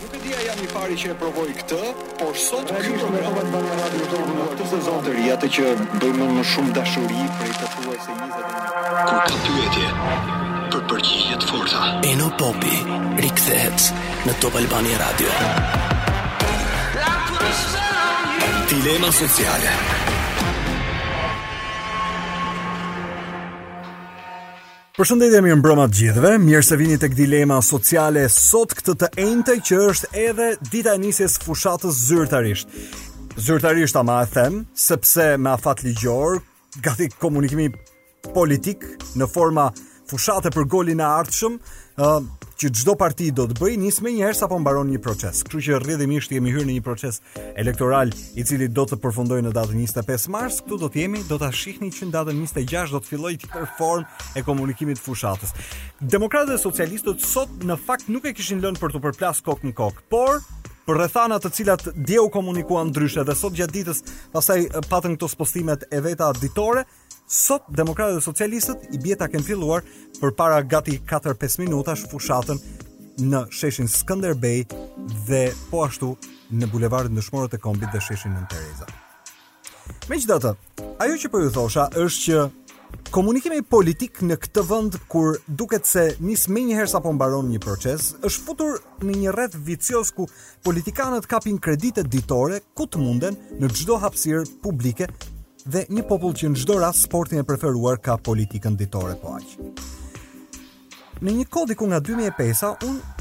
Nuk e di a jam i pari që e provoj këtë, por sot ky program më ka ndihmuar këtë sezon të ri, atë që bëj me më shumë dashuri prej pothuajse njëzet e një vjetësh. Ku ka pyetje për përgjigje të forta. Eno Popi rikthehet në Top Albania Radio. Dilema sociale. Përshëndetje mirëmbrëma të gjithëve. Mirë se vini tek Dilema Sociale sot këtë të enjte që është edhe dita e nisjes së fushatës zyrtarisht. Zyrtarisht ama e them sepse me afat ligjor, gati komunikimi politik në forma fushate për golin e ardhshëm, ë uh, që çdo parti do të bëjë nis menjëherë sapo mbaron një proces. Kështu që rrjedhimisht kemi hyrë në një proces elektoral i cili do të përfundojë në datën 25 mars, këtu do të jemi, do ta shihni që në datën 26 do të fillojë tjetër formë e komunikimit të fushatës. Demokratët dhe socialistët sot në fakt nuk e kishin lënë për t'u përplas kokë në kokë, por për rrethana të cilat dje u komunikuan ndryshe dhe sot gjatë ditës pastaj patën këto spostimet e veta ditore, Sot demokratët dhe socialistët i bie ta kenë filluar përpara gati 4-5 minutash fushatën në sheshin Skënderbej dhe po ashtu në bulevardin Dëshmorët e Kombit dhe sheshin Nënë Tereza. Megjithatë, ajo që po ju thosha është që komunikimi politik në këtë vend kur duket se nis menjëherë sapo mbaron një proces, është futur në një rreth vicioz ku politikanët kapin kredite ditore ku të munden në çdo hapësirë publike Dhe një popull që në çdo rast sportin e preferuar ka politikën ditore po aq. Në një kohë diku nga 2005-a, unë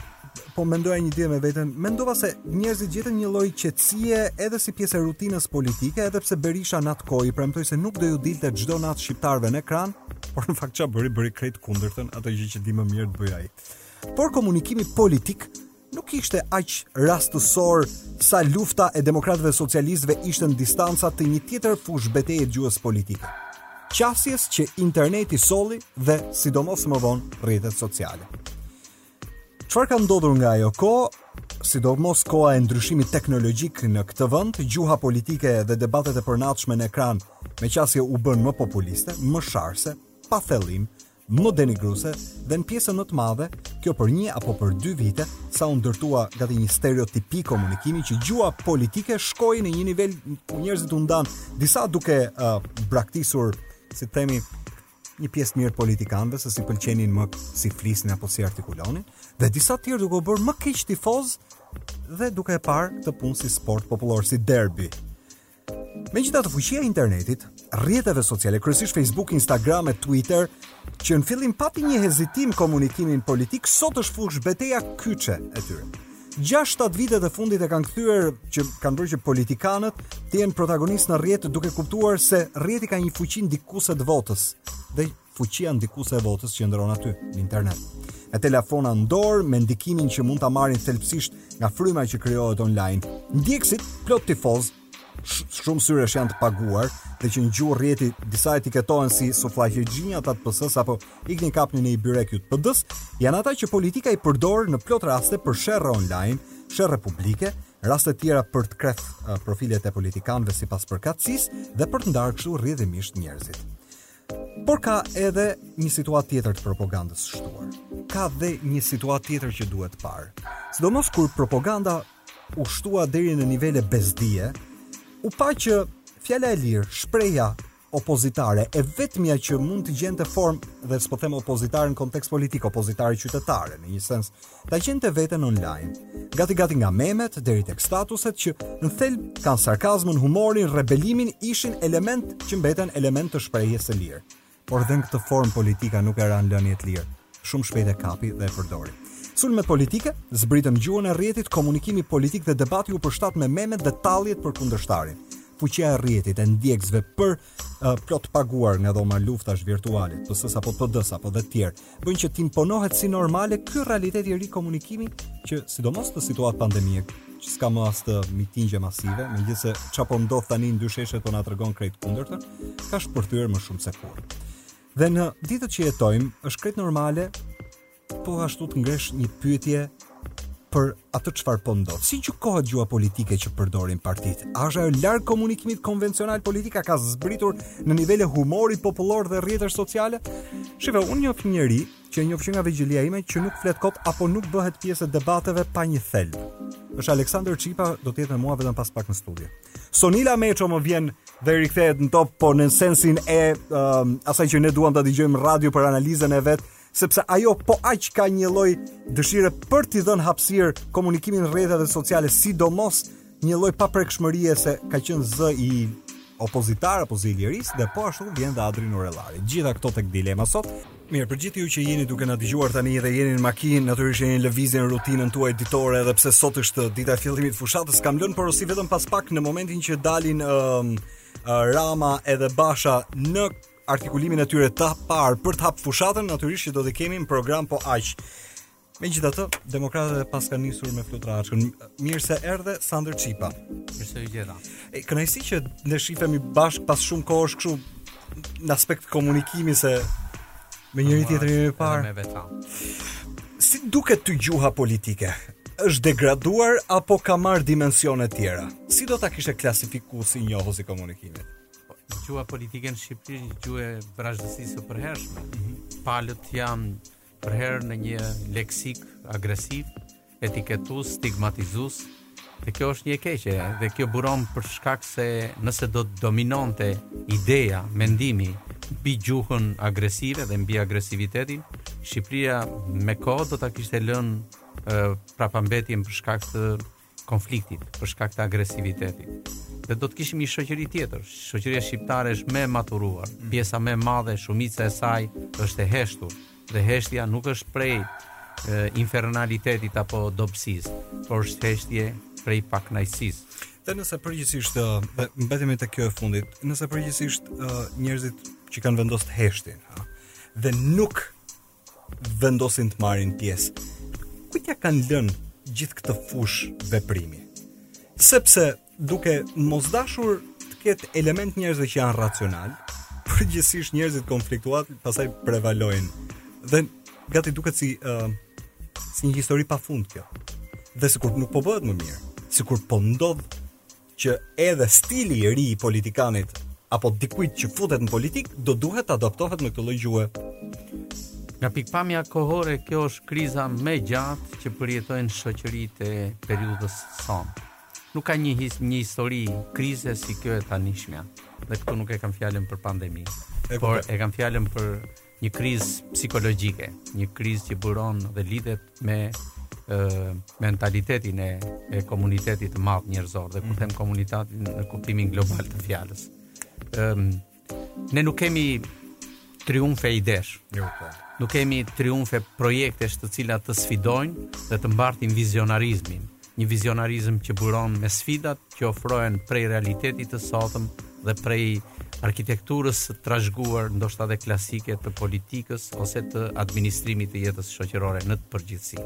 po mendoja një ditë me veten, mendova se njerëzit gjetën një lloj qetësie edhe si pjesë e rutinës politike, edhe pse Berisha në atë kohë i premtoi se nuk do ju dilte çdo natë shqiptarëve në ekran, por në fakt çfarë bëri bëri krejt kundërtën atë gjë që di më mirë të bëjë ai. Por komunikimi politik Nuk ishte aq rastësor sa lufta e demokratëve socialistëve ishte në distanca të një tjetër fushë beteje gjuhës politike. Qasjes që interneti solli dhe sidomos më vonë rrjetet sociale. Çfarë ka ndodhur nga ajo kohë? Sidomos koha e ndryshimit teknologjik në këtë vend, gjuha politike dhe debatet e përnatshme në ekran me qasje u bënë më populiste, më sharëse, pa thellim Më denigruese dhe në pjesën më të madhe, kjo për një apo për dy vite, sa u ndërtua gati një stereotipi komunikimi që gjuha politike shkoi në një nivel ku njerëzit u ndanë disa duke uh, braktisur, si të themi, një pjesë të mirë të politikanëve se s'i pëlqenin më si flisnin apo si artikulonin, dhe disa të tjerë duke u bërë më keq tifozë dhe duke e parë këtë punë si sport popullor, si derbi. Megjithatë, fuqia e internetit, rrjeteve sociale, kryesisht Facebook, Instagram e Twitter, që në fillim pati një hezitim në komunikimin politik, sot është fushë beteja kyçe e tyre. 6-7 vitet e fundit e kanë kthyer që kanë bërë që politikanët të jenë protagonistë në rrjet duke kuptuar se rrjeti ka një fuqi ndikuese të votës dhe Fuqia ndikuese e votës qëndron aty, në internet. Me telefona në dorë, me ndikimin që mund ta marrin thelbësisht nga fryma që krijohet online, ndjekësit plot tifozë, shumë syresh janë të paguar dhe që në gjuhë rrjeti disa etiketohen si sufllaqexhinj ata të PS-së apo ik një kap një byrek ju të PD-së, janë ata që politika i përdor në plot raste për sherr online, sherre publike, raste të tjera për të krehur profilet e politikanve sipas përkatësisë dhe për të ndarë kështu rrjedhimisht njerëzit. Por ka edhe një situatë tjetër të propagandës së shtuar. Ka dhe një situatë tjetër që duhet parë. Sidomos kur propaganda u shtua deri në nivele bezdie, u pa që fjala e lirë, shprehja opozitare e vetmja që mund të gjente formë dhe s'po them opozitare në kontekst politik, opozitare qytetare në një sens ta gjente veten online, gati-gati nga memet deri tek statuset që në thelb kanë sarkazmën, humorin, rebelimin, ishin elementë që mbeten elementë të shprehjes së lirë. Por dhe në këtë formë politika nuk e la në lënie të lirë, shumë shpejt e kapi dhe e përdori. Sulmet politike zbritën në gjuhën e rrjetit, komunikimi politik dhe debati u përshtat me memet dhe talljet për kundërshtarin. Fuqia e rrjetit e ndjekësve për plot të paguar nga dhoma luftash virtuale, të PS-së apo PD-së apo dhe të tjerë, bëjnë që të imponohet si normale ky realitet i ri komunikimi që sidomos në situatë pandemie që s'ka më as mitingje masive, megjithëse ça po ndodh tani në dy sheshe po na tregon krejt kundërtën, ka shpërthyër më shumë se kurrë. Dhe në ditët që jetojmë, është krejt normale Po ashtu të ngresh një pyetje për atë çfarë po ndodh. Si gjykohet gjuha politike që përdorin partitë? A është ajo larg komunikimit konvencional, politika ka zbritur në nivele humori popullor dhe rrjetesh sociale? Shiko, unë njoh një njeri që njoh që nga vegjëlia ime që nuk flet kot apo nuk bëhet pjesë e debateve pa një thelb. Është Aleksandër Çipa, do të jetë me mua vetëm pas pak në studio. Sonila Meço më vjen dhe rikthehet në Top, po në sensin e um, asaj që ne duam ta dëgjojmë në radio për analizën e vet sepse ajo po aq ka një lloj dëshire për t'i dhënë hapësirë komunikimit në rrjeteve sociale, sidomos një lloj paprekshmërie se ka qenë zëri opozitar apo zë i lirisë dhe po ashtu vjen dhe Adri Nurellari. Të gjitha këto tek dilema sot. Mirë, për gjithë ju që jeni duke na dëgjuar tani dhe jeni në makinë, natyrisht jeni në lëvizjen rutinën tuaj ditore edhe pse sot është dita e fillimit të fushatës, kam lënë porosi vetëm pas pak në momentin që dalin ë uh, Rama edhe Basha në artikulimin e tyre të parë për të hap fushatën, natyrisht që do të kemi në program po aq. Megjithatë, demokratët e paska nisur me flutraçkën. Mirë se erdhe Xhevdet Çipa. Mirë se ju gjeta. E, kënaqësi që ne shifemi bashkë pas shumë kohësh kështu në aspekt komunikimi se me njëri tjetrin jemi parë. Me vërtetë. Si të duket ty gjuha politike? është degraduar apo ka marrë dimensione të tjera? Si do ta kishe klasifikuar si njohës i komunikimit? po, gjuha politike në Shqipëri është gjuhë e vrazhdësisë së përhershme. Mm -hmm. Palët janë përherë në një leksik agresiv, etiketues, stigmatizues, dhe kjo është një e keqe, dhe kjo buron për shkak se nëse do të dominonte ideja, mendimi, mbi gjuhën agresive dhe mbi agresivitetin, Shqipëria me kohë do ta kishte lënë prapambetjen për shkak të konfliktit, për shkak të agresivitetit. Dhe do të kishim një shoqëri tjetër. Shoqëria shqiptare është më e maturuar. Mm. Pjesa më e madhe, shumica e saj është e heshtur dhe heshtja nuk është prej e, infernalitetit apo dobësisë, por është heshtje prej pakënaqësisë. Dhe nëse përgjithësisht dhe mbetemi te kjo e fundit, nëse përgjithësisht njerëzit që kanë vendosur të heshtin, ha, dhe nuk vendosin të marrin pjesë. Kujt ia kanë lënë gjithë këtë fushë veprimi? Sepse duke mos dashur të ketë element njerëzve që janë racionalë, përgjithësisht njerëzit konfliktualë pastaj prevalojnë. Dhe gati duket si uh, si një histori pa fund kjo. Dhe sikur nuk po bëhet më mirë, sikur po ndodh që edhe stili i ri i politikanit apo dikujt që futet në politikë do duhet të adaptohet me këtë lloj gjuhe. Nga pikëpamja kohore, kjo është kriza më e gjatë që përjetojnë shoqëritë e periudhës sonë. Nuk ka një, his, një histori krize si kjo e tanishmja, dhe këtu nuk e kam fjalën për pandeminë, por e kam fjalën për një krizë psikologjike, një krizë që buron dhe lidhet me ë mentalitetin e, e komunitetit të madh njerëzor dhe kur mm. them komunitetin në kuptimin global të fjalës. Ëm ne nuk kemi triumfe idesh. Jo, po. Nuk kemi triumfe projektesh të cilat të sfidojnë dhe të mbartin vizionarizmin. Një vizionarizëm që buron me sfidat që ofrohen prej realitetit të sotëm dhe prej arkitekturës së trashëguar, ndoshta edhe klasike të politikës ose të administrimit të jetës shoqërore në të përgjithësi.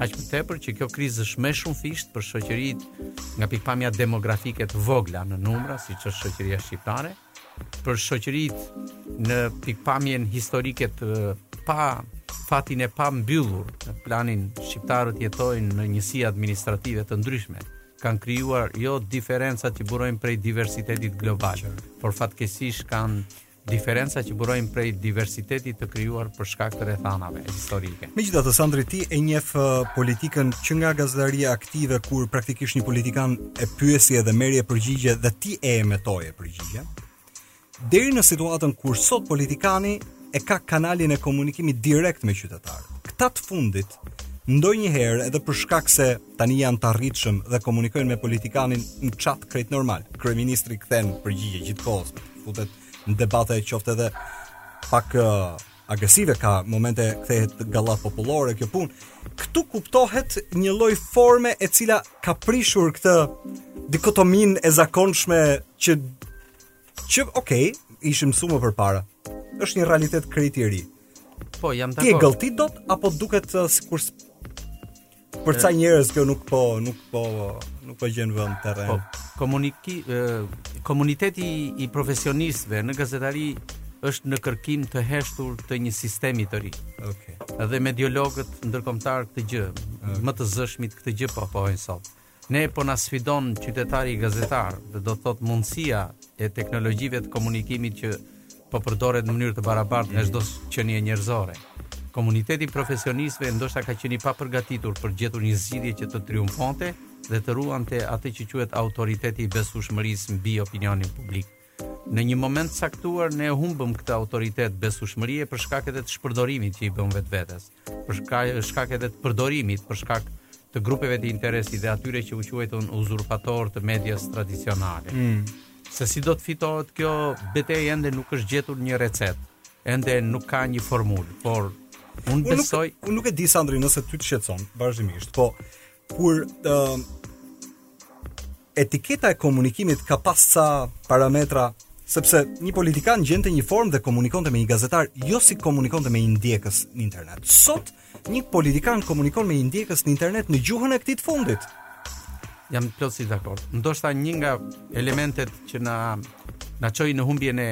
Aq më tepër që kjo krizë është më e shumëfishtë për shoqëritë nga pikëpamja demografike të vogla në numra, siç është shoqëria shqiptare, për shoqëritë në pikëpamjen historike të pa fatin e pambyllur në planin shqiptarët jetojnë në njësi administrative të ndryshme kanë krijuar jo diferenca që burojnë prej diversitetit global por fatkeqësisht kanë diferenca që burojnë prej diversitetit të krijuar për shkak të rrethanave historike. Megjithatë, Sandri ti e njeh uh, politikën që nga gazetaria aktive kur praktikisht një politikan e pyesi edhe merrje përgjigje dhe ti e emetoje. Përgjigje. Deri në situatën kur sot politikani e ka kanalin e komunikimit direkt me qytetarët. Këta të fundit ndonjëherë edhe për shkak se tani janë të arritshëm dhe komunikojnë me politikanin në chat krejt normal. Kryeministri kthen përgjigje gjithë kohës, futet në debate qoftë edhe pak uh, agresive, ka momente kthehet gallatë popullore kjo punë. Këtu kuptohet një lloj forme e cila ka prishur këtë dikotominë e zakonshme që që ok, ishim mësuar më përpara. Është një realitet krejt i ri. Po, jam dakord. Ti e gëlltit dot apo duket uh, sikur Për ca njerëz kjo nuk po, nuk po, nuk po gjen vend terren. Po, komuniki, komuniteti i profesionistëve në gazetari është në kërkim të heshtur të një sistemi të ri. Okej. Okay. Dhe mediologët ndërkombëtarë këtë gjë, okay. më të zëshmit këtë gjë po e pohojnë sot. Ne po na sfidon qytetari gazetar dhe do të thotë mundësia e teknologjive të komunikimit që po përdoret në mënyrë të barabartë nga çdo qenie njerëzore. Komuniteti i profesionistëve ndoshta ka qenë i papërgatitur për gjetur një zgjidhje që të triumfonte dhe të ruante atë që quhet autoriteti i besueshmërisë mbi opinionin publik. Në një moment të caktuar ne humbëm këtë autoritet besueshmërie për shkak edhe të shpërdorimit që i bëmë vetvetes, për shkak shkak edhe të përdorimit, për shkak të grupeve të interesit dhe atyre që u quajtën uzurpatorë të medias tradicionale. Mm. Se si do të fitohet kjo betejë ende nuk është gjetur një recetë, ende nuk ka një formulë, por unë besoj unë nuk, unë nuk e di Sandri nëse ty të shqetëson vazhdimisht, po Kur ë uh, etiketa e komunikimit ka pas ca parametra sepse një politikan gjente një formë dhe komunikonte me një gazetar, jo si komunikonte me një ndjekës në internet. Sot një politikan komunikon me një ndjekës në internet në gjuhën e këtij të fundit. Jam plotësisht dakord. Ndoshta një nga elementet që na na çoi në humbjen e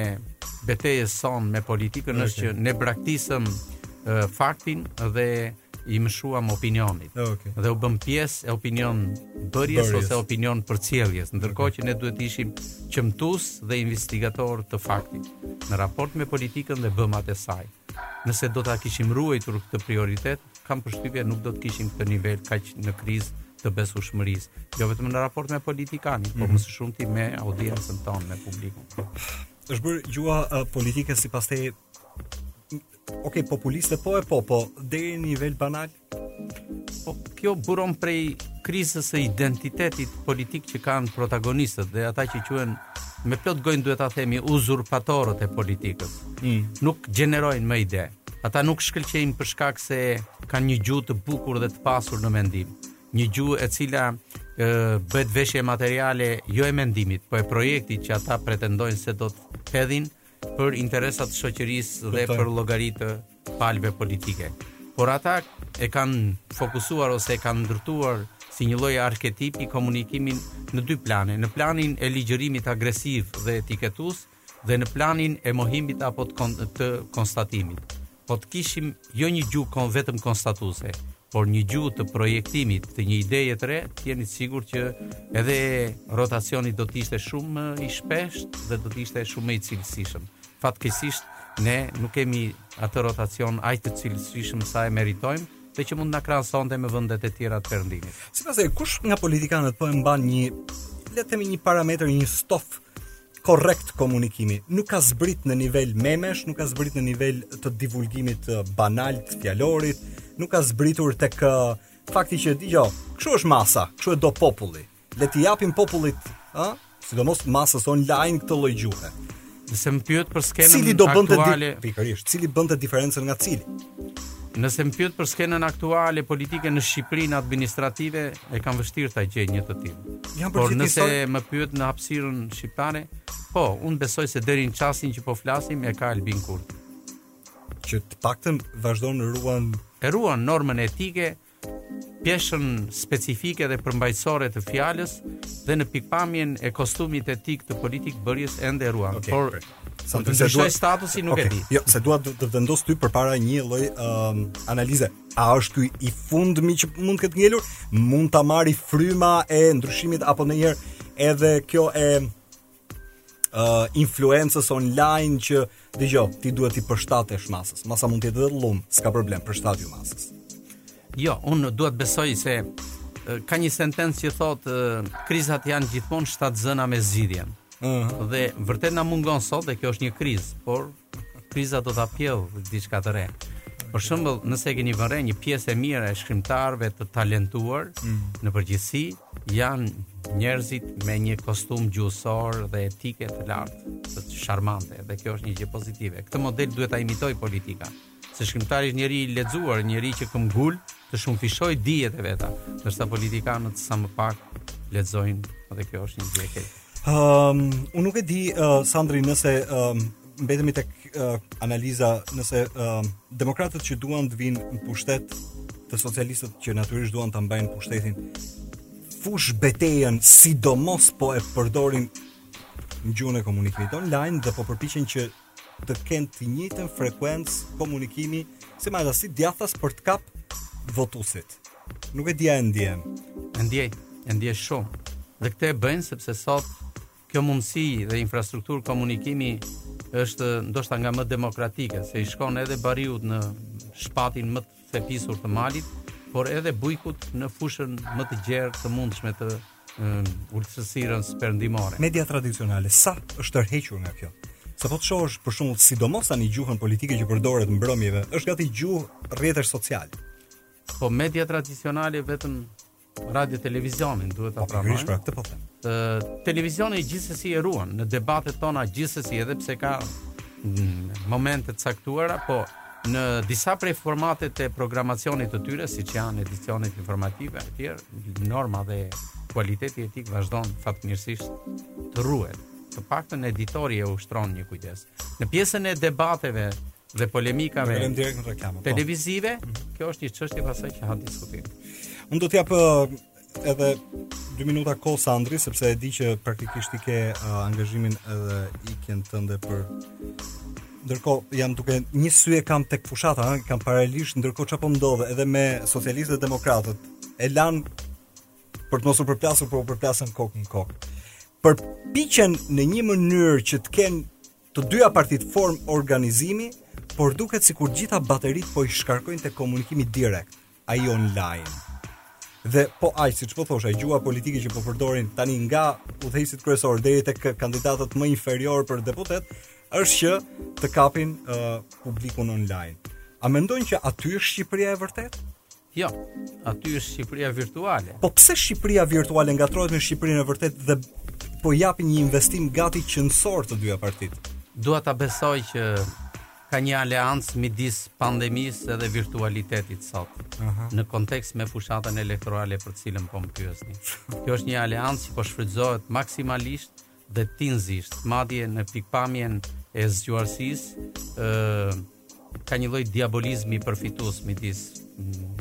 betejës sonë me politikën okay. është që ne braktisëm faktin dhe i mëshuam opinionit okay. dhe u bëm pjesë e opinion bërjes ose opinion përcjellës, ndërkohë okay. që ne duhet të ishim qëmtues dhe investigator të faktit në raport me politikën dhe bëmat e saj. Nëse do ta kishim ruajtur këtë prioritet, kam përshtypje nuk do të kishim këtë nivel kaq në krizë të besueshmërisë, jo vetëm në raport me politikanin, mm -hmm. por mhm. më së shumti me audiencën tonë, me publikun. Është bërë gjua uh, politike sipas teje Ok, populiste po e po, po deri në nivel banal? Po, kjo buron prej krizës së identitetit politik që kanë protagonistët dhe ata që quhen me plot gojnë duhet ta themi uzurpatorët e politikës. Mm. Nuk gjenerojnë më ide. Ata nuk shkëlqejnë për shkak se kanë një gjuhë të bukur dhe të pasur në mendim. Një gjuhë e cila ë bëhet veshje materiale jo e mendimit, po e projektit që ata pretendojnë se do të hedhin për interesa të shoqërisë dhe për llogari të palëve politike. Por ata e kanë fokusuar ose e kanë ndërtuar si një lloj arketipi komunikimin në dy plane, në planin e ligjërimit agresiv dhe etiketues dhe në planin e mohimit apo të, kon të konstatimit. Po të kishim jo një gjuhë kon vetëm konstatuese, por një gjuhë të projektimit të një ideje të re, të jeni të sigurt që edhe rotacioni do të ishte shumë i shpeshtë dhe do të ishte shumë më i cilësishëm. Fatkeqësisht ne nuk kemi atë rotacion aq të cilësishëm sa e meritojmë dhe që mund të na krahasonte me vendet e tjera të Perëndimit. Sipas teje kush nga politikanët po e mban një le të themi një parametër, një stof korrekt komunikimi. Nuk ka zbrit në nivel memesh, nuk ka zbrit në nivel të divulgimit banal të fjalorit, nuk ka zbritur tek fakti që, dëgjo, këshu është masa, këshu e do populli. Le t'i japim popullit, a? Sidomos masës online këtë lloj gjuhe. Nëse më pyet për skenën aktuale... Cili do bënte aktuale... di... Pikërisht, cili bënte diferencën nga cili? Nëse më pyet për skenën aktuale politike në Shqipërinë administrative, e kam vështirë ta gjej një të tillë. Por nëse më pyet në hapësirën shqiptare, po, unë besoj se deri në çastin që po flasim e ka Albin Kurti. Që të paktën vazhdon ta ruajë, e ruan normën etike, peshën specifike dhe përmbajtësore të fjalës dhe në pikpamjen e kostumit etik të politik bërjes ende e ruan. Okay, por Sa të ndryshoj statusi nuk okay. e di. Jo, se dua të, të vendos ty përpara një lloj um, analize. A është ky i fundmi që mund të ketë ngelur? Mund ta marri fryma e ndryshimit apo ndonjëherë edhe kjo e uh, influencës online që dëgjo, ti duhet t'i përshtatesh masës. Masa mund të jetë edhe llum, s'ka problem, përshtatju masës. Jo, unë duhet besoj se ka një sentencë që thotë krizat janë gjithmonë shtatzëna me zgjidhjen. Ëh. Uh -huh. Dhe vërtet na mungon sot dhe kjo është një krizë, por kriza do ta pjellë diçka të re. Për shembull, nëse e keni vënë re një pjesë e mirë e shkrimtarëve të talentuar mm -hmm. në përgjithësi, janë njerëzit me një kostum gjuhësor dhe etike të lartë, sharmante dhe kjo është një gjë pozitive. Këtë model duhet ta imitojë politika. Se shkrimtari është njeri i lexuar, njeri që këmbgul të shumëfishojë dijet e veta, ndërsa politikanët sa më pak lexojnë, dhe kjo është një gjë e keqe. Ëm, um, unë nuk e di uh, Sandri nëse um, mbetemi tek uh, analiza nëse uh, demokratët që duan të vijnë në pushtet dhe socialistët që natyrisht duan ta mbajnë pushtetin fushëbetejën sidomos po e përdorin në gjuhën e komunikimit online dhe po përpiqen që të kenë të njëjtën frekuencë komunikimi si majtas si djathtas për të kapur votuesit. Nuk e di a e ndjen. E ndjej, e ndjej shumë. Dhe këtë e bëjnë sepse sot kjo mundësi dhe infrastrukturë komunikimi është ndoshta nga më demokratike, se i shkon edhe bariut në shpatin më të thepisur të malit, por edhe bujkut në fushën më të gjerë të mundshme të ultësirës perëndimore. Media tradicionale sa është tërhequr nga kjo? Se po të shohësh për shembull sidomos tani gjuhën politike që përdoret mbrëmjeve, është gati gjuhë rrjetesh sociale. Po media tradicionale vetëm radio televizionin duhet ta po, pranojmë. Pra, këtë po them. Ë televizioni gjithsesi e ruan në debatet tona gjithsesi edhe pse ka mm, momente të caktuara, po në disa prej formatet e programacionit të tyre, siç janë edicionet informative e tjerë, norma dhe kualiteti etik vazhdon fatmirësisht të ruhet. Të paktën editori e ushtron një kujdes. Në pjesën e debateve dhe polemikave po. televizive, kjo është një çështje pastaj që ha diskutim. Unë do të jap edhe 2 minuta kohë Sandri sepse e di që praktikisht i ke uh, angazhimin edhe ikjen tënde për ndërkohë jam duke një sy e kam tek fushata, ha, kam paralelisht ndërkohë ça po ndodh edhe me socialistët dhe demokratët. E lanë për të mos u përplasur, por u përplasën kokë në kokë. Përpiqen në një mënyrë që të kenë Të dyja partitë formë organizimi, por duket sikur gjitha bateritë po i shkarkojnë te komunikimi direkt, ai online. Dhe po aq siç po thosha, gjuha politike që po përdorin tani nga udhëheqësit kryesorë deri tek kandidatët më inferiorë për deputet, është që të kapin uh, publikun online. A mendon që aty është Shqipëria e vërtetë? Jo, aty është Shqipëria virtuale. Po pse Shqipëria virtuale ngatrohet me Shqipërinë e vërtet dhe po japin një investim gati qenësor të dyja partitë? Dua ta besoj që ka një aleancë midis pandemisë edhe virtualitetit sot. Uh -huh. Në kontekst me fushatën elektorale për të cilën po më pyesni. Kjo është një aleancë që po shfrytëzohet maksimalisht dhe tinzisht, madje në pikëpamjen e zgjuarsisë, ë ka një lloj diabolizmi përfitues midis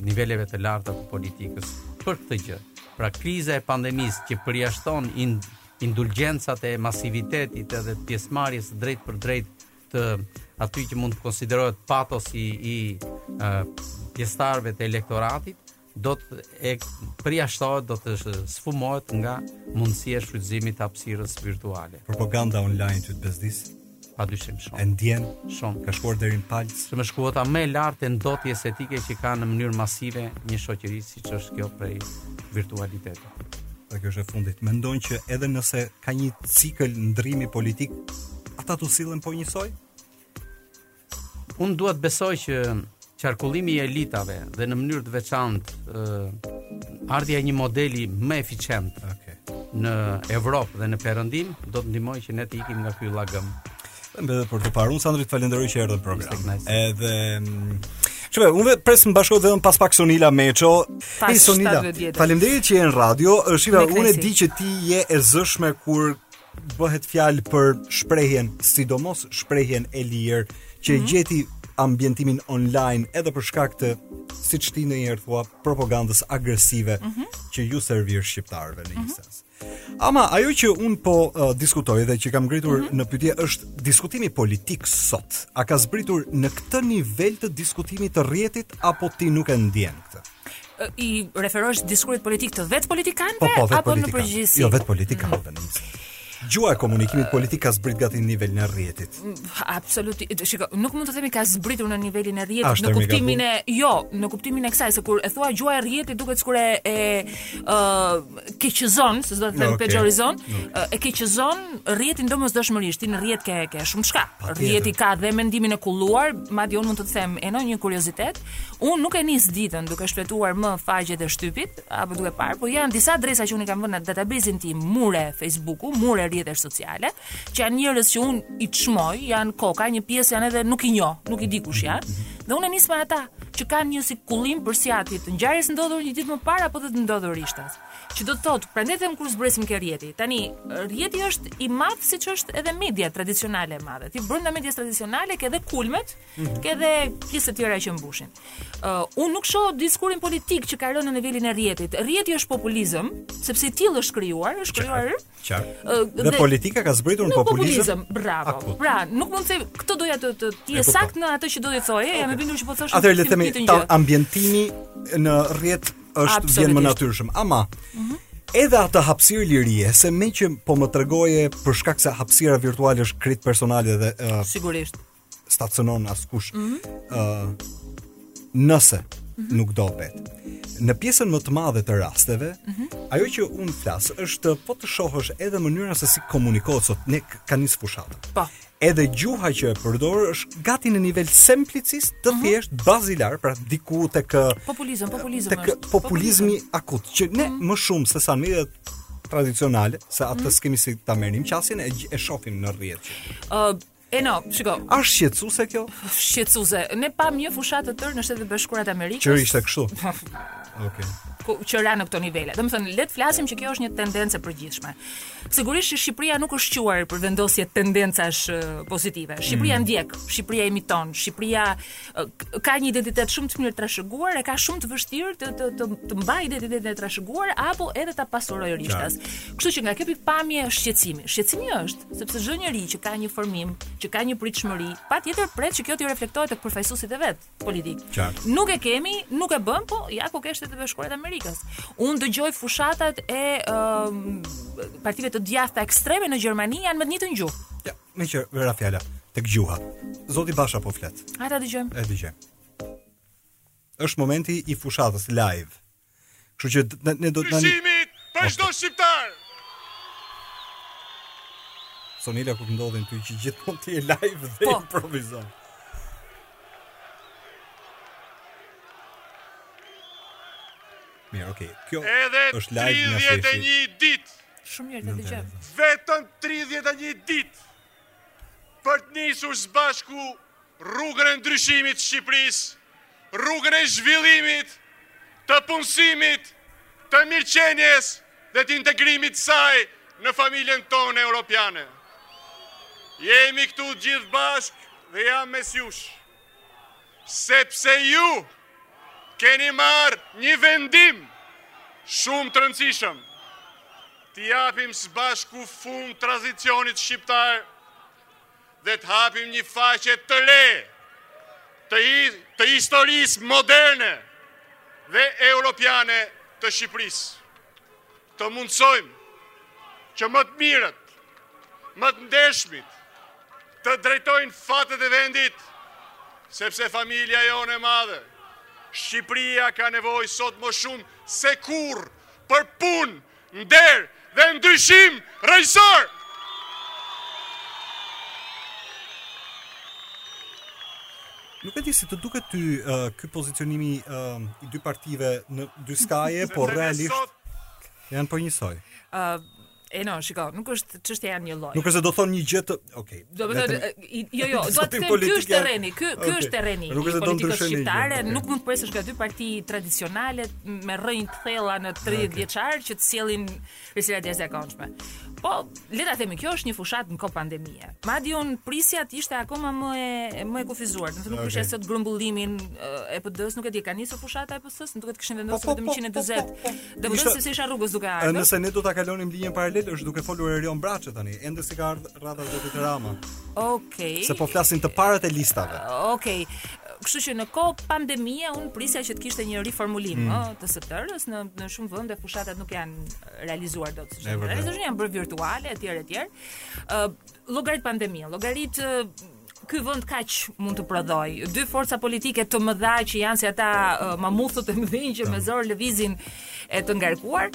niveleve të larta të politikës për këtë gjë. Pra kriza e pandemisë që përjashton ind, indulgjencat e masivitetit edhe të pjesëmarrjes drejt për drejt të aty që mund të konsiderohet patosi i uh, pjestarve të elektoratit, do të përjashtohet, do të sfumohet nga mundësia e shfrytëzimit të hapësirës virtuale. Propaganda online që të bezdis? Pa dyshim shumë. E ndjen shumë. Ka shkuar deri në palc. Është kuota më e lartë e ndotjes estetike që ka në mënyrë masive një shoqëri siç është kjo prej virtualitetit. Dhe kjo është e fundit. Mendon që edhe nëse ka një cikël ndrimi politik, ata do sillen po njësoj? Unë dua të besoj që qarkullimi i elitave dhe në mënyrë të veçantë uh, ardhja e një modeli më eficient okay. në Evropë dhe në Perëndim do të ndihmojë që ne të ikim nga ky lagëm. Mbetet për të parë. Unë Sandri të falenderoj që erdhe në program. Nice. Edhe mm, Shëve, unë dhe pres më bashkohet dhe pas pak Sonila Meço Pas Sonila, falemderit që je në radio Shëve, unë e di që ti je e zëshme kur bëhet fjalë për shprehjen, sidomos shprehjen e lirë që mm -hmm. gjeti ambientimin online edhe për shkak të siç ti ndonjëherë thua propagandës agresive mm -hmm. që ju servir shqiptarëve në një mm -hmm. sens. Ama ajo që unë po uh, diskutoj dhe që kam ngritur mm -hmm. në pyetje është diskutimi politik sot. A ka zbritur në këtë nivel të diskutimit të rrjetit apo ti nuk e ndjen këtë? I referohesh diskursit politik të vetë politikanëve po, po, vet apo në përgjithësi? Jo, vetë politikanëve. Mm. Gjuha e komunikimit politik ka zbrit gati në nivelin e rrjetit. Absolutisht. Shiko, nuk mund të themi ka zbritur në nivelin e rrjetit në kuptimin e jo, në kuptimin e kësaj se kur e thua gjuha e rrjetit duket sikur e e ë keqëzon, s'dua të them pejorizon, e keqëzon rrjetin domosdoshmërisht, në rrjet ke ke shumë çka. Rrjeti ka dhe mendimin e kulluar, madje unë mund të them, është një kuriozitet, Unë nuk e nis ditën duke shfletuar më faqet e shtypit apo duke parë, por janë disa adresa që unë kam vënë në database-in tim, mure Facebooku, mure rrjetesh sociale, që janë njerëz që unë i çmoj, janë koka, një pjesë janë edhe nuk i njoh, nuk i di kush janë. Dhe unë nis me ata që kanë një si kullim përsiatës të ngjarjes ndodhur një ditë më parë apo të ndodhur rishtas. Që do të thotë, prandaj them kur zbresim ke rrjeti. Tani, rrjeti është i madh siç është edhe media tradicionale e madhe. Ti brenda medias tradicionale ke edhe kulmet Mhm. Ke edhe pjesë të tjera që mbushin. Uh, unë nuk shoh diskurin politik që ka rënë në nivelin e rrjetit. Rrjeti është populizëm, sepse i tillë është krijuar, është krijuar. Qartë. Uh, dhe, dhe politika ka zbritur në populizëm. populizëm. Bravo. Akut. Pra, nuk mund të them këtë doja të të ti e saktë në atë që do të thoje, okay. jam e bindur që po thosh. Atëherë le të themi ambientimi në rrjet është vjen më natyrshëm. Ama. Mm -hmm. Edhe atë hapësirë lirie, se meqë po më tregoje për shkak se hapësira virtuale është krejt personale dhe uh, sigurisht sanksionon askush. Mm -hmm. uh, nëse mm -hmm. nuk do vetë. Në pjesën më të madhe të rasteve, mm -hmm. ajo që unë flas është po të shohësh edhe mënyra se si komunikohet sot ne ka nisur fushata. Po. Edhe gjuha që përdoret është gati në nivel simplicist, të mhm. thjesht mm -hmm. bazilare, pra diku tek populizëm, populizëm. Tek populizmi akut që ne mm -hmm. më shumë se sa mediat tradicionale, se atë mm. s'kemi si ta merrim qasjen e e shohim në rrjet. Ë uh, E no, shiko. A është shqetësuese kjo? Shqetësuese. Ne pam një fushatë të tërë në Shtetet e Bashkuara të Amerikës. Që ishte kështu. Okej. Okay. Që ra në këto nivele. Domethënë, le të flasim që kjo është një tendencë e përgjithshme. Sigurisht që Shqipëria nuk është shquar për vendosje tendencash pozitive. Shqipëria mm. ndjek, Shqipëria imiton, Shqipëria ka një identitet shumë të mirë të trashëguar, e ka shumë të vështirë të të të, të mbajë identitetin e trashëguar apo edhe ta pasurojë rishtas. Kështu që nga kjo pikëpamje është shqetësimi. Shqetësimi është sepse çdo njeri që ka një formim, që ka një pritshmëri, patjetër pret që kjo të reflektohet tek përfaqësuesit e vet politikë. Qartë. Nuk e kemi, nuk e bën, po ja ku ke Shtetet e Bashkuara të Amerikës. Unë dëgjoj fushatat e um, partive të djathta ekstreme në Gjermani janë me të njëjtën gjuhë. Ja. Meqë ra fjala tek gjuha. Zoti Basha po flet. Hajde ta dëgjojmë. E dëgjojmë. Është momenti i fushatës live. Kështu që ne, ne do të tani ndryshimit për çdo shqiptar. Sonila ku ndodhin ty që gjithmonë ti je live dhe po. improvizon. Mirë, okay. Kjo Edhe është live nga sheshi. Edhe 31 ditë Shumë mirë ta dëgjojmë. Vetëm 31 ditë për të nisur së bashku rrugën e ndryshimit të Shqipërisë, rrugën e zhvillimit, të punësimit, të mirëqenies dhe të integrimit të saj në familjen tonë europiane. Jemi këtu gjithë bashkë dhe jam mes jush. sepse ju keni marrë një vendim shumë të rëndësishëm, t'i japim së bashku fund tranzicionit shqiptar dhe të hapim një faqe të re të historisë moderne dhe europiane të Shqipërisë. Të mundësojmë që më të mirët, më të ndershmit, të drejtojnë fatet e vendit, sepse familja jonë e madhe, Shqipëria ka nevojë sot më shumë se kurrë për punë, nder dhe ndryshim rrënjësor. Nuk e di si të duket ty uh, ky pozicionimi uh, i dy partive në dy skaje, por realisht Janë po njësoj. Ë, uh, Eno, shiko, nuk është çështja janë një lloj. Nuk është se do thonë një gjë të, okay. Do të thotë jo jo, do të them ky është terreni, ky ky është terreni i politikës shqiptare, nuk mund të presësh nga dy parti tradicionale me rrënjë të thella në 30 vjeçar që të sjellin risira të jashtëzakonshme. Po, le ta themi, kjo është një fushatë në kohë pandemie. Madje unë prisja të ishte akoma më e më e kufizuar, do të thotë kush e sheh sot grumbullimin e PD-s, nuk e di, ka nisur fushata e Sës më duket kishin vendosur vetëm 140. Do të thotë se isha rrugës duke ardhur. Nëse ne do ta kalonim linjën paralel, është duke folur Erion Braçe tani, ende si ka ardhur radha zotit Rama. Okej. Okay. Se po flasin të parët e listave. Okej. Okay. Kështu që në kohë pandemie unë prisja që të kishte një riformulim mm. ë të së tërës në në shumë vende fushatat nuk janë realizuar dot. Realizohen janë bërë virtuale etj etj. Ë llogarit pandemie, llogarit uh, ky vend kaq mund të prodhojë. Dy forca politike të mëdha që janë si ata uh, mamutët e mëdhenj që me zor lëvizin e të ngarkuar,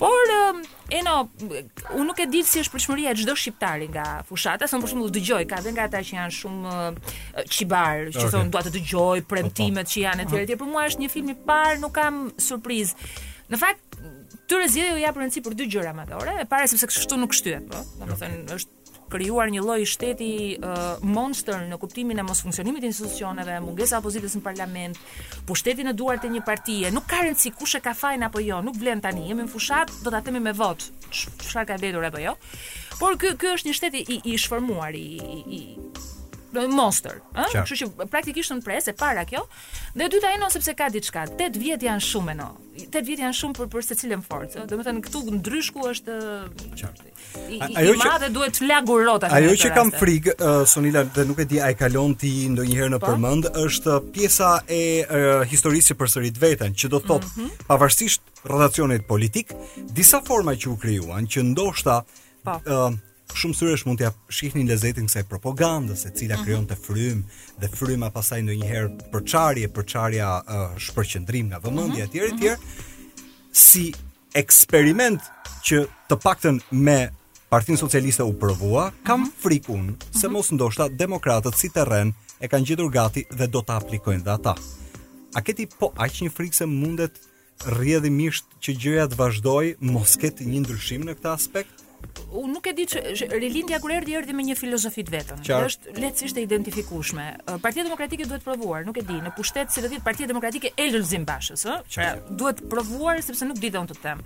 por uh, Eno, unë nuk e di si është pritshmëria e çdo shqiptari nga fushata, sot për shembull dëgjoj ka dhe nga ata që janë shumë uh, qibar, që okay. thonë dua të dëgjoj premtimet që janë etj etj, për mua është një film i parë, nuk kam surprizë. Në fakt, këtyre zgjedhjeve u jap rëndësi për dy gjëra madhore, e para sepse kështu nuk shtyhet, po. Domethënë është krijuar një lloj shteti uh, monster në kuptimin e mosfunksionimit të institucioneve, mungesa e opozitës në parlament, pushteti në duart e një partie, nuk ka rëndësi kush e ka fajin apo jo, nuk vlen tani, jemi në fushatë, do ta themi me votë, çfarë ka vlejtur apo jo. Por ky ky është një shtet i i shformuar i i do të monster, ëh? Kështu që praktikisht unë pres e para kjo. Dhe e dyta Eno sepse ka diçka. 8 vjet janë shumë Eno. 8 vjet janë shumë për për secilën forcë. Domethënë këtu ndryshku është aq. i, i madh që, duhet flakur rrota. Ajo që kam frikë, uh, Sonila, dhe nuk e di a e kalon ti ndonjëherë në po? nëpër mend, është pjesa e uh, historisë që përsërit veten, që do të thotë mm -hmm. pavarësisht rotacionit politik, disa forma që u krijuan që ndoshta po. uh, shumë syresh mund t'ia shihnin lezetin kësaj propagandës e cila mhm. krijonte frymë dhe fryma pastaj ndonjëherë përçarje, përçarja uh, shpërqendrim nga vëmendja mhm. etj etj. Mhm. Si eksperiment që të paktën me Partinë Socialiste u provua, kam mhm. frikë unë se mhm. mos ndoshta demokratët si terren e kanë gjetur gati dhe do ta aplikojnë dhe ata. A ke ti po aq një frikë se mundet rrjedhimisht që gjëja të vazhdojë, mos ketë një ndryshim në këtë aspekt? unë nuk e di që Rilindja kur erdhi erdhi me një filozofi të vetën. Dhe është lehtësisht e identifikueshme. Partia Demokratike duhet provuar, nuk e di, në pushtet si do të ishte Partia Demokratike e Lulzim Bashës, ë? Pra, duhet provuar sepse nuk di dhe unë të them.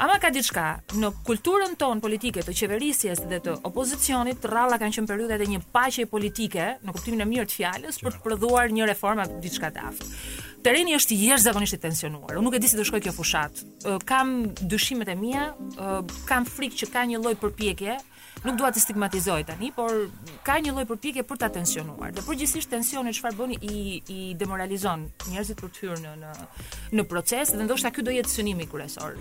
Ama ka diçka, në kulturën tonë politike të qeverisjes dhe të opozicionit, të rralla kanë qenë periudhat e një paqe politike, në kuptimin e mirë të fjalës, për të prodhuar një reformë apo diçka të aftë. Terreni është jashtëzakonisht i tensionuar. Unë nuk e di si do shkojë kjo fushatë. Kam dyshimet e mia, kam frikë që ka një lloj përpjekje, nuk dua të stigmatizoj tani, por ka një lloj përpjekje për ta tensionuar. Dhe përgjithsisht tensioni çfarë bën i i demoralizon njerëzit për të hyrë në në në proces dhe ndoshta ky do jetë synimi kryesor.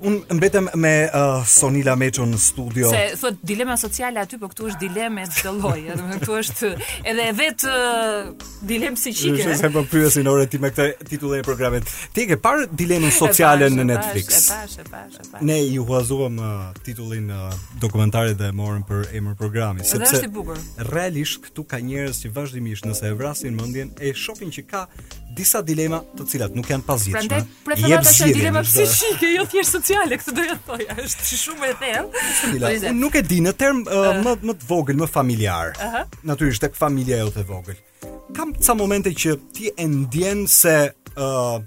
Unë mbetem me uh, Sonila Meçon në studio. Se thotë dilema sociale aty, po këtu është dilemë e çdo lloji, domethënë këtu është edhe vetë uh, Dilemë psiqike. Shpesh më pyesin ore ti me këtë titullin e programit. Ti ke parë dilemën sociale në Netflix? Ne ia huazuam uh, titullin uh, dokumentarit dhe e morëm për emër programi, sepse është i bukur. Realisht këtu ka njerëz që vazhdimisht nëse e vrasin mendjen e shohin që ka disa dilema të cilat nuk janë të pazgjidhshme. Prandaj Jep zgjidhje. Dilema psiqike, jo thjesht sociale, këtë doja të thoja, është shumë e thellë. Unë nuk e di në term uh, më më të vogël, më familjar. Uh -huh. Natyrisht tek familja jote e vogël. Ka ca momente që ti e ndjen se uh,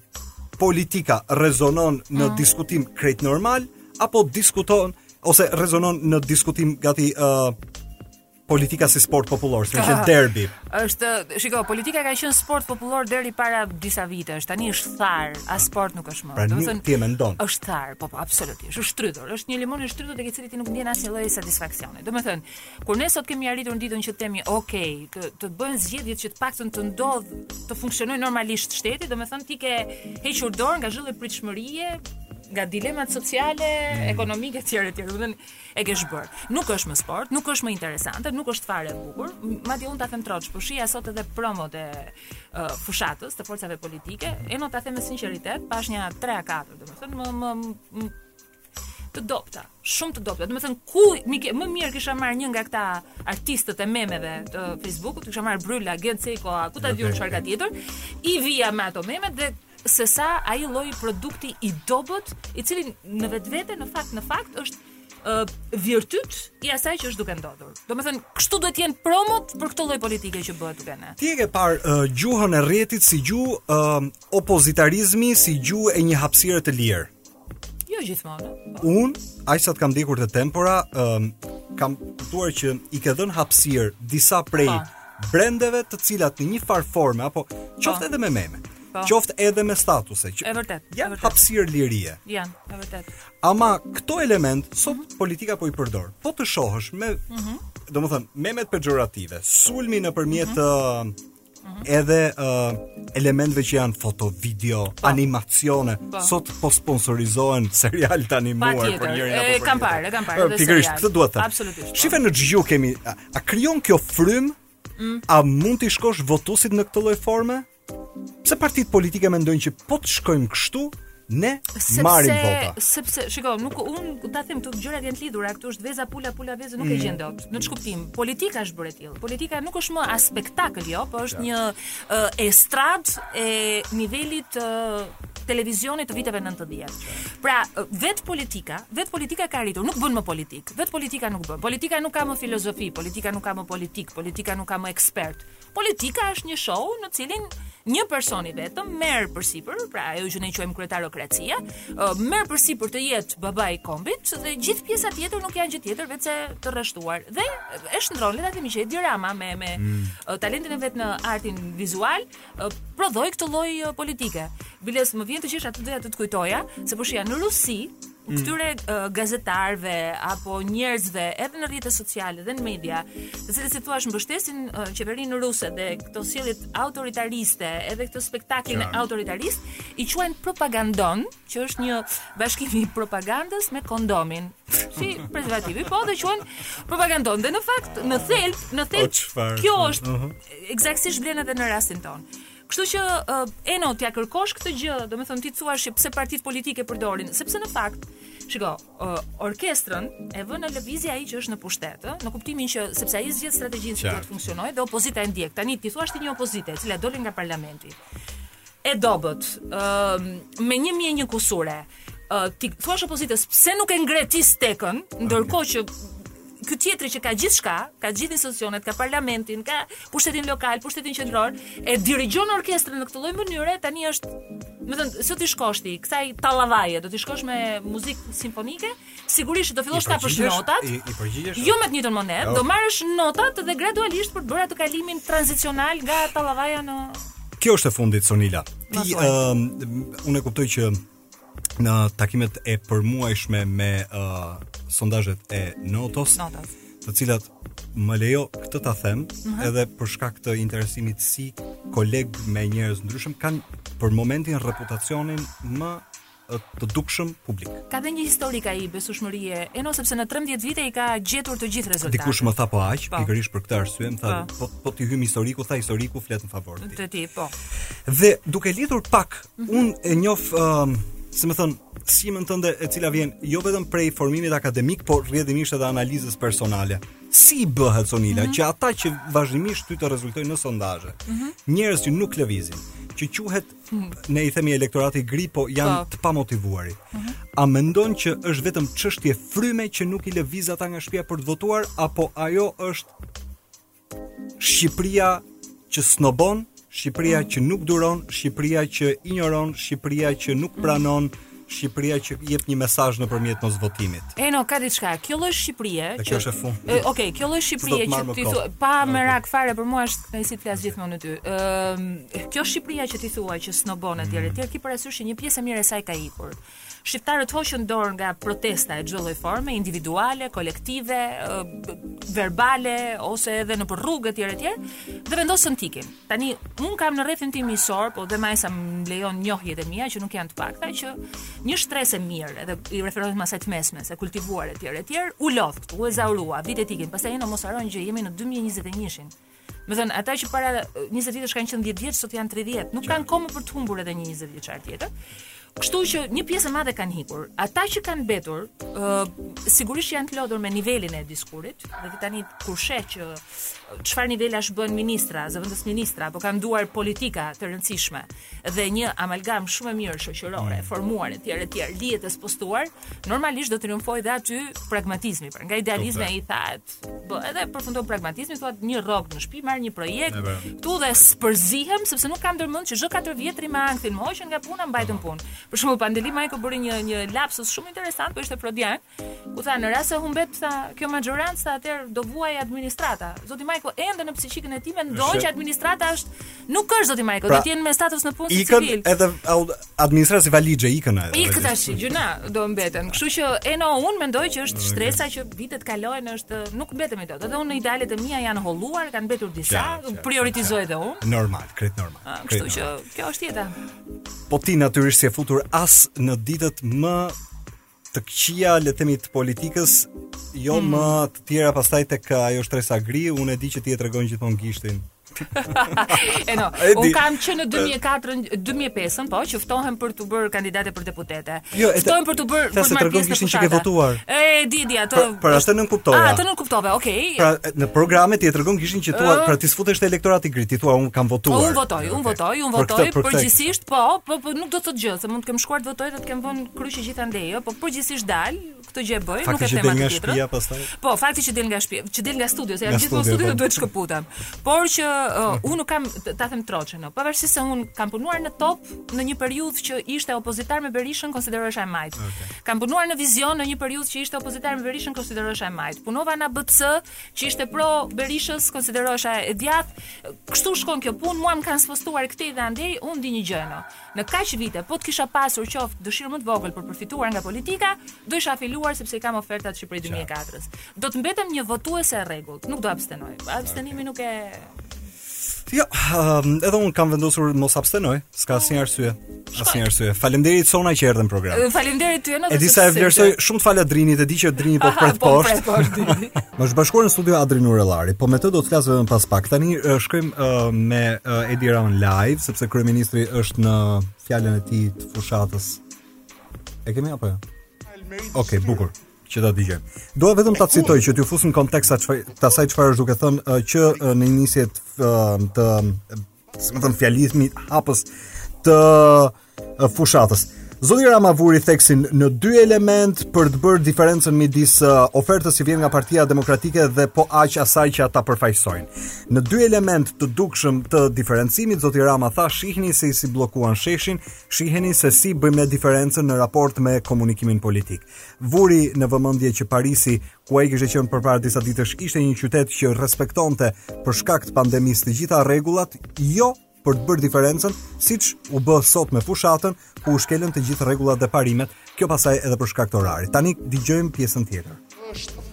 politika rezonon në uh mhm. -huh. diskutim krejt normal apo diskuton ose rezonon në diskutim gati uh, politika si sport popullor, si derbi. Është, shiko, politika ka qenë sport popullor deri para disa vitesh. Tani është tharë, as sport nuk është më. Pra, Do të thënë, ti e mendon. Është tharë, po, po absolutisht. Është shtrydhur, është një limon i shtrydhur tek i cili ti nuk ndjen asnjë lloj satisfaksioni. Do të thënë, kur ne sot kemi arritur në ditën që themi, ok, të të të bëhen zgjedhjet që të paktën të ndodhë, të funksionojë normalisht shteti, do të thënë ti ke hequr dorë nga çdo lloj pritshmërie, nga dilemat sociale, mm. ekonomike etj etj. Do të thënë, E ke zhbërë. Nuk është më sport, nuk është më interesante, nuk është fare e bukur. Madje unë ta them troç, po shihja sot edhe promot e uh, fushatës të forcave politike. Unë ta them me sinqeritet, pashë nja 3 a 4, domethënë më më, më, të dobta, shumë të dobta. Do të thënë ku mi ke, më mirë kisha marrë një nga këta artistët e memeve të Facebookut, kisha marrë Bryla, Gen Ceko, ku ta di unë çfarë ka tjetër. I vija me ato memet dhe se sa ai lloj produkti i dobët, i cili në vetvete në fakt në fakt është uh, virtyt i asaj që është duke ndodhur. Do me thënë, kështu duhet të jenë promot për këtë lloj politike që bëhet tek ne. Ti e ke parë uh, gjuhën e rrjetit si gjuhë uh, opozitarizmi, si gjuhë e një hapsire të lirë. Jo gjithmonë. Un, aq sa të kam ndjekur te Tempora, um, kam kuptuar që i ke dhënë hapësirë disa prej pa. Po. brendeve të cilat në një farë forme apo qoftë po. edhe me meme. Pa. Po. Qoftë edhe me statuse. Që, e vërtet. Janë hapësirë lirie. Janë, e vërtetë. Ama këto elementë sot mm -hmm. politika po i përdor. Po të shohësh me mm -hmm. domethënë memet pejorative, sulmi nëpërmjet mm -hmm. edhe uh, elementëve që janë foto, video, pa. Po. animacione. Pa. Po. Sot po sponsorizohen seriale të animuar pa, për njërin apo për tjetrin. Kam parë, kam parë. Pikërisht, këtë dua të them. Absolutisht. Po. Shife në ç'gjë kemi, a, a krijon kjo frymë? Mm. A mund t'i shkosh votuesit në këtë lloj forme? Pse partitë politike mendojnë që po të shkojmë kështu, Ne sepse, marrim vota. Sepse, shiko, nuk unë ta them këto gjërat janë të lidhura, këtu është veza pula pula veza nuk mm. e gjen dot. Në ç'kuptim, politika është bërë e tillë. Politika nuk është më as spektakël, jo, po është ja. një uh, estradë e nivelit uh, televizionit të viteve 90. Pra, vetë politika, vetë politika ka arritur, nuk bën më politikë. Vetë politika nuk bën. Politika nuk ka më filozofi, politika nuk ka më politikë, politika nuk ka më ekspertë. Politika është një show në të cilin një person i vetëm merr përsipër, pra ajo që ne quajmë kryetarokracia, merr përsipër të jetë babai i kombit dhe gjithë pjesa tjetër nuk janë gjë tjetër veçse të rreshtuar. Dhe e shndërron le ta themi që Edi Rama me me mm. talentin e vet në artin vizual prodhoi këtë lloj politike. Biles më vjen të qesh atë doja të të kujtoja se po shihja në Rusi mm. këtyre uh, gazetarëve apo njerëzve edhe në rrjete sociale dhe në media, të cilët si të thuash mbështesin uh, qeverinë ruse dhe këto sjelljet autoritariste, edhe këtë spektaklin ja. autoritarist, i quajnë propagandon, që është një bashkim i propagandës me kondomin. Si prezervativi, po dhe quajnë propagandon dhe në fakt në thelb, në thelb po, kjo është uh -huh. eksaktësisht vlen edhe në rastin tonë. Kështu që uh, Eno t'ia kërkosh këtë gjë, domethënë t'i thuash që pse partitë politike përdorin, sepse në fakt Shiko, uh, orkestrën e vë në lëvizje ai që është në pushtet, ë, në kuptimin që sepse ai zgjedh strategjinë që duhet të funksionojë dhe opozita e ndjek. Tani t'i thuash ti një opozite e cila doli nga parlamenti. E dobët, ë, uh, me 1001 kusure. Ë, uh, t'i thuash opozitës pse nuk e ngre ti stekën, ndërkohë që ky tjetri që ka gjithçka, ka gjithë institucionet, ka parlamentin, ka pushtetin lokal, pushtetin qendror, e dirigjon orkestrën në këtë lloj mënyre, tani është, me thënë, s'do t'i shkosh ti, kësaj tallavaje, do t'i shkosh me muzikë simfonike, sigurisht do fillosh të marrësh notat. I, i përgjigjesh. Jo me të njëjtën monedhë, jo. do marrësh notat dhe gradualisht për të bërë atë kalimin tranzicional nga tallavaja në Kjo është e fundit Sonila. Ti ëm um, unë e kuptoj që në takimet e përmuajshme me uh, sondazhet e Notos, Notos, të cilat më lejo këtë ta them, uh mhm. -huh. edhe për shkak të interesimit si koleg me njerëz të ndryshëm kanë për momentin reputacionin më të dukshëm publik. Ka dhe një historik ai besueshmërie, Eno sepse në 13 vite i ka gjetur të gjithë rezultatet. Dikush më tha po aq, po. pikërisht për këtë arsye, më tha po po, po të hyn historiku, tha historiku flet në favor të tij. Të tij, po. Dhe duke lidhur pak Unë e njof, uh, si me thënë, sqimën tënde e cila vjen jo vetëm prej formimit akademik, por rrjedhimisht edhe analizës personale. Si i bëhet Sonila mm -hmm. që ata që vazhdimisht ty të rezultojnë në sondazhe, mm -hmm. njerëz që nuk lëvizin, që quhet mhm. ne i themi elektorati gri, po janë po. të pamotivuar. Mm -hmm. A mendon që është vetëm çështje fryme që nuk i lëviz ata nga shtëpia për të votuar apo ajo është Shqipëria që snobon, Shqipëria që nuk duron, Shqipëria që injoron, Shqipëria që nuk pranon, Shqipëria që jep një mesazh nëpërmjet mosvotimit. Eno, ka diçka. Kjo lloj Shqipërie që kjo është e fund. Okej, okay, kjo lloj Shqipërie që ti thua pa merak fare për mua është si të flas gjithmonë me ty. Ëm, kjo Shqipëria që ti thua që snobon etj mm. etj, ki parasysh që një pjesë e mirë e saj ka ikur. Shqiptarët hoqën dorë nga protesta e çdo lloj forme, individuale, kolektive, verbale ose edhe nëpër rrugë etj etj dhe vendosën të ikin. Tani unë kam në rrethin tim miqësor, po dhe me sa më lejon njohjet e mia që nuk janë të pakta që një shtresë e mirë dhe i referohem asaj të mesme, së kultivuar etj etj, u lodh këtu, u ezaurua, vite të ikin, pastaj ne mos harrojmë që jemi në 2021-shin. Me thënë, ata që para 20 vjetësh kanë qenë 10 vjeç, sot janë 30, nuk kanë kohë për të humbur edhe një 20 vjeçar tjetër. Kështu që një pjesë e madhe kanë ikur. Ata që kanë mbetur, ë uh, sigurisht janë të lodhur me nivelin e diskurit, dhe ti tani kur sheh që çfarë nivelash bën ministra, zëvendësministra, apo ka në duar politika të rëndësishme dhe një amalgamë shumë e mirë shoqërore, mm. e formuar etj etj, lihet e spostuar, normalisht do të triumfojë dhe aty pragmatizmi, pra nga idealizmi ai thahet, Po edhe përfundon në pragmatizëm, thua një rrogë në shtëpi, marr një projekt, këtu dhe s'përzihem sepse nuk kam ndërmend që çdo 4 vjet të rri me ankthin, më hoqën nga puna, më mbajtën në punë. Për shembull, Pandeli Majko bëri një një lapsus shumë interesant, po ishte frojdian, ku tha në rast se humbet tha kjo maxhorancë, atëherë do vuajë administrata. Zoti Majko ende në psiqikën e tij mendon që administrata është Nuk është zoti Majko, pra, do të jenë me status nëpunësi civil. Ikën edhe administrata si valixhe ikën ajo. Ikë tash gjuna do mbeten. Kështu që Eno unë mendoj që është shtresa që vitet kalojnë është nuk mbetemi dot. Edhe unë në idealet e mia janë holluar, kanë mbetur disa, prioritizoj edhe unë. Normal, krejt normal. Ah, kështu që kjo është jeta. Po ti natyrisht s'je futur as në ditët më të këqija le të themi të politikës, jo mm. më të tjera pastaj tek ajo shtresa gri, unë e di që ti e tregon gjithmonë gishtin. e no, unë kam që në 2004, 2005, po, që ftohem për të bërë kandidate për deputete. Jo, ftohem për të bërë për të marrë pjesë në fushatë. votuar. E di, e di atë. Po, pra, atë nuk kuptova. Ah, atë nuk kuptove. Okej. Okay. Pra, në programet ti e tregon gishtin që thua, pra ti s'futesh te elektorati gri, ti thua unë kam votuar. Unë votoj, unë votoj, unë votoj, përgjithsisht po, po, po nuk do të thotë gjë, se mund të kem shkuar të votoj dhe kem vënë kryqin gjithandej, jo, po përgjithsisht dal, këtë gjë e bëj, nuk e them atë tjetër. Fakti pastaj. Po, fakti që del nga shtëpia, që del nga studio, se jam gjithmonë në studio, po. duhet të shkëputem. Por që uh, unë kam ta them troç, Eno. pavarësisht se unë kam punuar në Top në një periudhë që ishte opozitar me Berishën, konsiderohesha e majtë. Okay. Kam punuar në Vizion në një periudhë që ishte opozitar me Berishën, konsiderohesha e majtë. Punova në ABC, që ishte pro Berishës, konsiderohesha e djathtë. Kështu shkon kjo punë, mua më kanë spostuar këtej dhe andej, unë di një gjë, Eno. Në kaq vite, po të kisha pasur qoftë dëshirën më të vogël për të përfituar nga politika, do isha afiluar sepse i kam ofertat që prej 2004-s. Do të mbetem një votuese e rregullt, nuk do abstenoj. Abstenimi nuk e Jo, um, edhe unë kam vendosur mos abstenoj, s'ka asnjë arsye. Asnjë arsye. Faleminderit Sonila që erdhe në program. Faleminderit ty Eno. E di sa e vlerësoj shumë të fala Adrit, e di që Adri po, po pret poshtë. Më është bashkuar në studio Adri Nurellari, po me të do të flas vetëm pas pak. Tani uh, shkojmë uh, me uh, Edi Ramën live, sepse kryeministri është në fjalën e tij të fushatës. E kemi apo jo? Okej, okay, bukur që ta dëgjojmë. Dua vetëm ta citoj që t'ju fus në kontekst të asaj çfarë, të asaj çfarë është duke thënë uh, që uh, në nisje të, uh, të le të themi fjalimit hapës të fushatës. Zoti Rama vuri theksin në dy element për të bërë diferencën midis ofertës që vjen nga Partia Demokratike dhe po aq asaj që ata përfaqësojnë. Në dy element të dukshëm të diferencimit, zoti Rama tha shiheni se si bllokuan sheshin, shiheni se si bëjmë ne diferencën në raport me komunikimin politik. Vuri në vëmendje që Parisi ku ai kishte qenë përpara disa ditësh, ishte një qytet që respektonte për shkak të pandemisë të gjitha rregullat, jo për të bërë diferencën, siç u bë sot me fushatën, ku u shkelën të gjithë rregullat dhe parimet, kjo pastaj edhe për shkak të orarit. Tani dëgjojmë pjesën tjetër. Është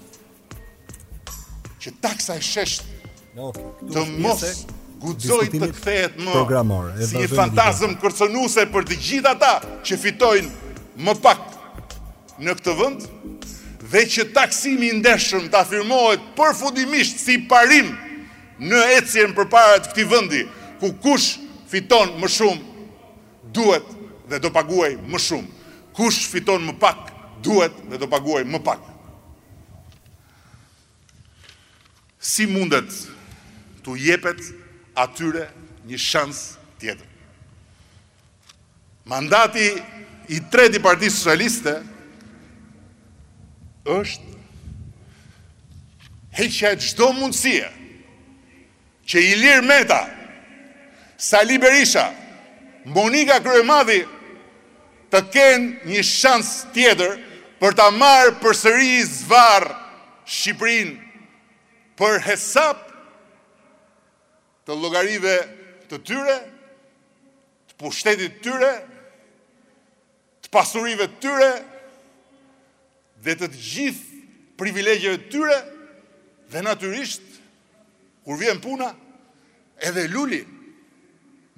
që taksa e sheshtë të mos guxojë të kthehet më pragmuri, si një fantazëm kërcënuese për të gjithë ata që fitojnë më pak në këtë vend dhe që taksimi i ndershëm të afirmohet përfundimisht si parim në ecjen përpara të këtij vendi, ku kush fiton më shumë duhet dhe do paguajë më shumë, kush fiton më pak duhet dhe do paguajë më pak. Si mundet t'u jepet atyre një shans tjetër? Mandati i tretë i Partisë Socialiste është heqja e çdo mundësie që Ilir Meta, Sali Berisha, Monika Kryemadhi të kenë një shans tjetër për ta marrë përsëri zvarr Shqipërinë për hesap të llogarive të tyre, të pushtetit të tyre, të pasurive të tyre dhe të të gjithë privilegjeve të tyre dhe natyrisht kur vjen puna edhe Luli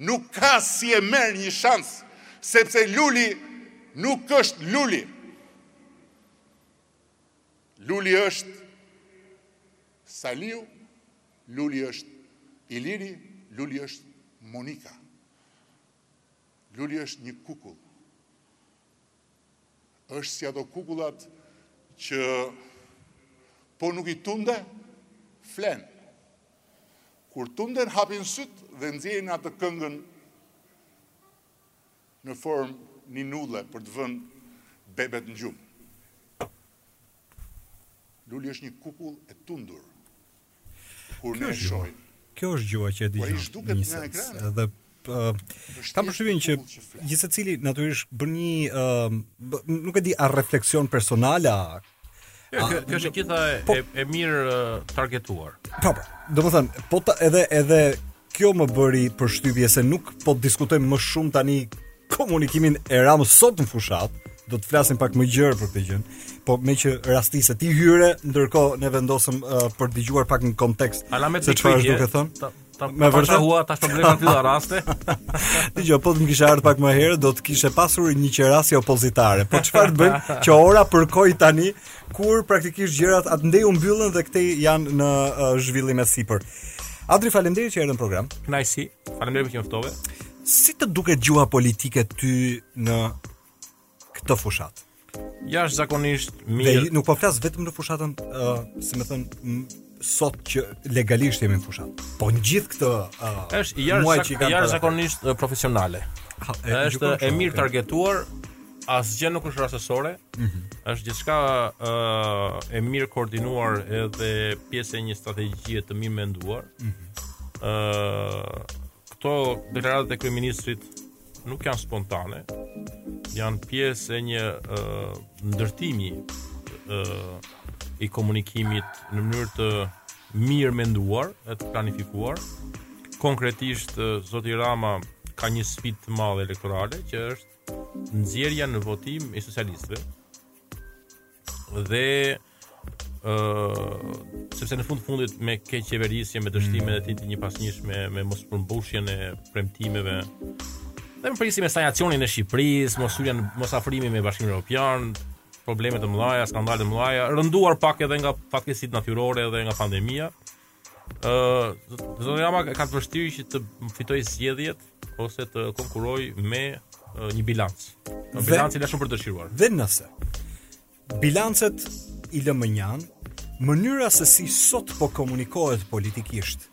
nuk ka si e merr një shans sepse Luli nuk është Luli. Luli është Saliu Luli është Iliri, Luli është Monika. Luli është një kukull. Është si ato kukullat që po nuk i tunde, flen. Kur tunden hapin sytë dhe nxjerrin atë këngën në formë ninulle për të vënë bebet në gjumë. Luli është një kukull e tundur. Kjo është gjuha. Kjo është gjuha që e dëgjon Nisans. Dhe kam përshtypjen që gjithsecili natyrisht bën një uh, nuk e di a refleksion personal a Kjo kjo është e gjitha e, po, e, mirë targetuar. Po, po. Domethënë, po ta, edhe edhe kjo më bëri përshtypje se nuk po diskutojmë më shumë tani komunikimin e Ramës sot në fushatë, do të flasim pak më gjerë për këtë gjë. Po meqë rastisi se ti hyre, ndërkohë ne vendosëm uh, për të dëgjuar pak në kontekst. Alamet çfarë duke thënë? Me vërtet hua tash problem me këto raste. Ti po të kisha ardhur pak më herë, do të kishe pasur një qerasje opozitare. Po çfarë të bëjmë që ora përkoi tani kur praktikisht gjërat andej u mbyllën dhe këtej janë në uh, zhvillim e sipër. Adri faleminderit që erdhe në program. Kënaqësi. Faleminderit që më ftove. Si të duket gjuha politike ty në këtë fushatë? Jashtëzakonisht mirë. Dhe nuk po flas vetëm në fushatën, uh, si me thënë, sot që legalisht jemi në fushatë. Po në gjithë këtë uh, është jash jashtëzakonisht uh, profesionale. Ha, e, është e mirë okay. targetuar, asgjë nuk është rastësore. Mm -hmm. Është gjithçka ë uh, e mirë koordinuar edhe pjesë e një strategjie të mirë menduar. Ëh, mm -hmm. uh, Këto deklaratat e kryeministrit nuk janë spontane, janë pjesë e një uh, ndërtimi uh, i komunikimit në mënyrë të mirë menduar e të planifikuar. Konkretisht uh, zoti Rama ka një sfidë të madhe elektorale që është nxjerrja në votim e socialistëve. dhe sepse në fund fundit me keq qeverisje, me dështime mm. dhe të njëpasnjëshme, me mos përmbushjen e premtimeve dhe më prisi me stanjacionin e Shqipërisë, mos hyrjen, mos afrimi me Bashkimin Europian probleme të mëdhaja, skandale të mëdhaja rënduar pak edhe nga fatkeqësitë natyrore dhe nga pandemija Ëh, zoti Rama ka të vështirë që të fitojë zgjedhjet ose të konkurrojë me uh, një bilanc. Bilanci lë shumë për të dëshiruar. Dhe nëse bilancet i lë mënjanë, mënyra se si sot po komunikohet politikisht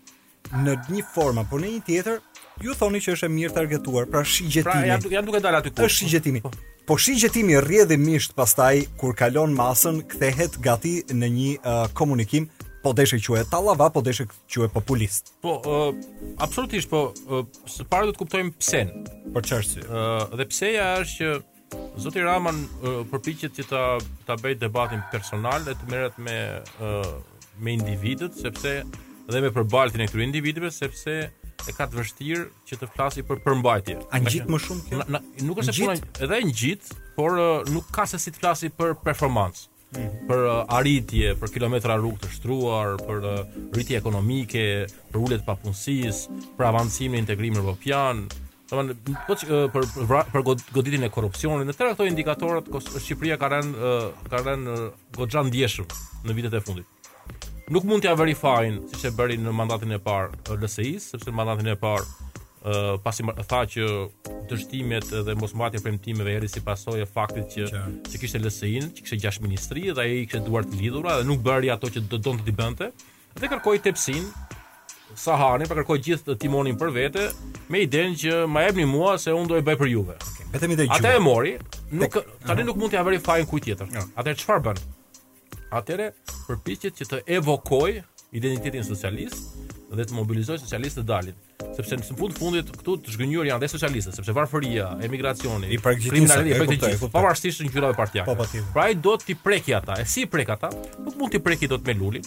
në një formë apo në një tjetër, Ju thoni që është e mirë targetuar, pra shigjetimi. Pra ja ja duhet dalë aty ku. Është shigjetimi. Po, po shigjetimi rrjedhimisht pastaj kur kalon masën kthehet gati në një uh, komunikim po deshe quaje tallava, po deshe quaje populist. Po, uh, absolutisht, po, uh, së pari duhet të kuptojmë psenë. Për çfarë? Ë, uh, dhe pseja është që Zoti Rama përpiqet që ta ta bëjë debatin personal dhe të merret me me individët sepse dhe me përbaltjen e këtyre individëve sepse e ka të vështirë që të flasi për përmbajtje. A ngjit më shumë kjo? Na, na, nuk është se puna edhe ngjit, por nuk ka se si të flasi për performancë. për uh, arritje, për kilometra rrugë të shtruar, për uh, rritje ekonomike, për ulje të papunësisë, për avancimin e integrimit evropian, domethënë po uh, për për, për goditjen e korrupsionit, në tërë këto indikatorët Shqipëria ka rënë ka rënë goxha ndjeshëm në vitet e fundit. Nuk mund t'ia vëri fajin, siç e bëri në mandatin e parë LSI-së, sepse në mandatin e parë, uh, pasi tha që dështimet dhe mosmbajtja e premtimeve erdhi si pasojë e faktit që, që, që kishte LSI-në, që kishte gjashtë ministri dhe ai kishte duart të lidhura dhe nuk bëri ato që do, donte t'i bënte, dhe kërkoi tepsinë, sahanin, pra kërkoi gjithë timonin për vete, me idenë që ma jepni mua se unë do e bëj për juve. Vetëm i dëgjoj. Atë e mori, nuk tani nuk mund t'ia vëri fajin kujt tjetër. Atëherë çfarë bën? atëherë përpiqet që të evokojë identitetin socialist dhe të mobilizojë socialistët të dalin. Sepse në fund fundit këtu të zhgënjyer janë dhe socialistët, sepse varfëria, emigracioni, kriminaliteti, i prek gjithë, pavarësisht ngjyrave partiake. Po, pra ai do t'i preki ata, e si i prek ata, nuk mund t'i preki dot me Lulin,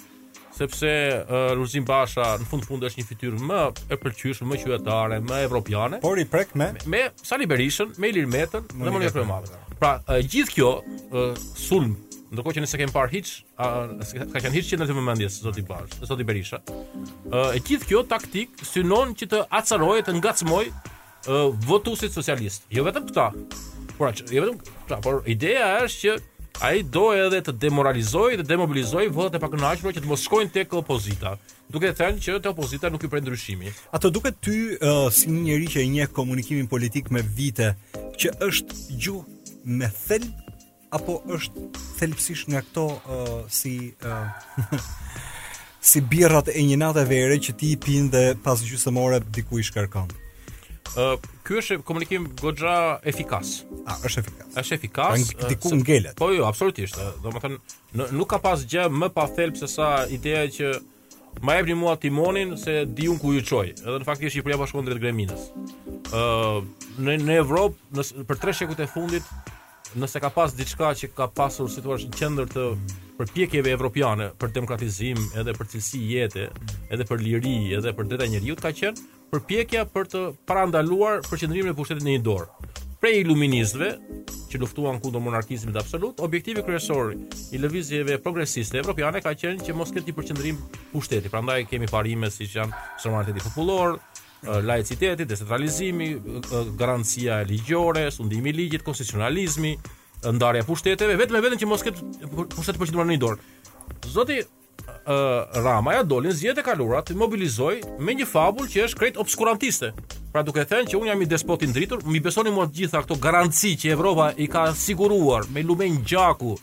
sepse uh, Lulzim Basha në fund fundit është një fytyrë më e pëlqyeshme, më qytetare, më evropiane. Por i prek me me Sali Berishën, me Ilir Metën dhe Monika Kryemadhin. Pra, uh, gjithë kjo uh, sulm ndërkohë që nëse kem parë hiç, ka qenë hiç që në të vëmendjes zoti Bash, zoti Berisha. Ë, uh, gjithë kjo taktikë synon që të acarojë, të ngacmojë votuesit socialistë. Jo vetëm këta. Por aq, jo vetëm këta, por ideja është që ai do edhe të demoralizojë dhe demobilizojë votat e pakënaqura që të mos shkojnë tek opozita, duke thënë që te opozita nuk i pret ndryshimi. A të duket ty uh, si një njeri që e njeh komunikimin politik me vite, që është gjuhë me thelb apo është thelbësisht nga këto uh, si uh, si birrat e një nate vere që ti i pin dhe pas gjysmë ore diku i shkarkon. Ë, uh, ky është komunikim goxha efikas. A, është efikas. Është efikas. Pra, diku uh, ngelet. Po jo, absolutisht. Domethënë, nuk ka pas gjë më pa thelb se sa ideja që Ma jepni mua timonin se di unë ku ju çoj. Edhe në fakt Shqipëria po shkon drejt greminës. Ë uh, në në Evropë, në, për tre shekujt e fundit, nëse ka pas diçka që ka pasur si të thuash në qendër të përpjekjeve evropiane për demokratizim, edhe për cilësi jete, edhe për liri, edhe për të drejtat e njeriut ka qenë përpjekja për të parandaluar përqendrimin e pushtetit në një dorë. Prej iluministëve që luftuan kundër monarkizmit absolut, objektivi kryesor i lëvizjeve progresiste evropiane ka qenë që mos ketë një përqendrim pushteti. Prandaj kemi parime siç janë sovraniteti popullor, laiciteti, decentralizimi, garancia ligjore, sundimi i ligjit, konstitucionalizmi, ndarja e pushteteve, vetëm e vetëm që mos ketë pushtet të përqendruar në një dorë. Zoti Rama ia doli në zgjedhjet e kaluara të mobilizojë me një fabul që është krejt obskurantiste. Pra duke thënë që unë jam një despot i ndritur, m'i besoni mua të gjitha këto garanci që Evropa i ka siguruar me lumenj gjaku,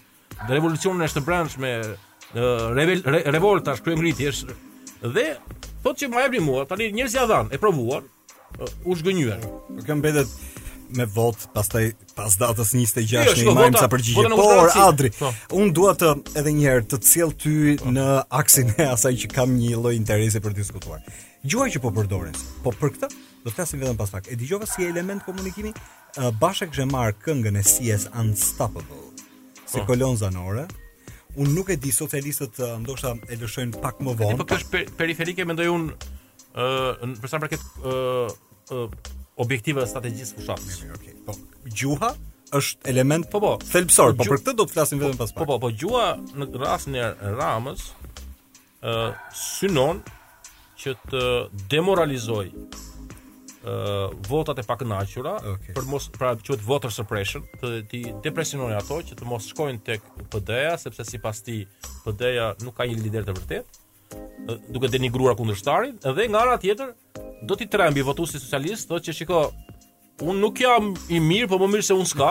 revolucionesh të brendshme, revel, re, revoltash, kryengritjesh dhe thotë që ma jepni mua, tani njerëzit ia dhanë, e provuan, u zhgënjyen. Nuk kam mbetet me votë, pastaj pas datës 26 jo, në imajmë sa përgjigje. Por, Adri, po. unë dua të edhe njëherë të cilë ty po. në aksin e asaj që kam një lloj interesi për të diskutuar. Gjuha që po përdorin, po për këtë, do të flasim vetëm pas pak. E dëgjova si element komunikimi, uh, Basha kishte marrë këngën e Sias Unstoppable si po. kolonë zanore. Unë nuk e di socialistët uh, ndoshta e lëshojnë pak më vonë. Po kjo është periferike mendoj unë Ëh, për sa i përket ëh objektivave dhe strategjisë së fushatës. Mirë, okay. Po, gjuha është element po po thelbësor, po, po për këtë do të flasim vetëm po, pas pak. Po po, po gjuha në rastin e Ramës ë uh, synon që të demoralizojë ë uh, votat e pakënaqura okay. për mos pra quhet voter suppression, t'i depresionojë ato që të mos shkojnë tek PD-ja sepse sipas tij PD-ja nuk ka një lider të vërtetë. duke denigruar kundërshtarin dhe nga ana tjetër do t'i trembi votuesit socialistë thotë që shiko unë nuk jam i mirë po më mirë se unë s'ka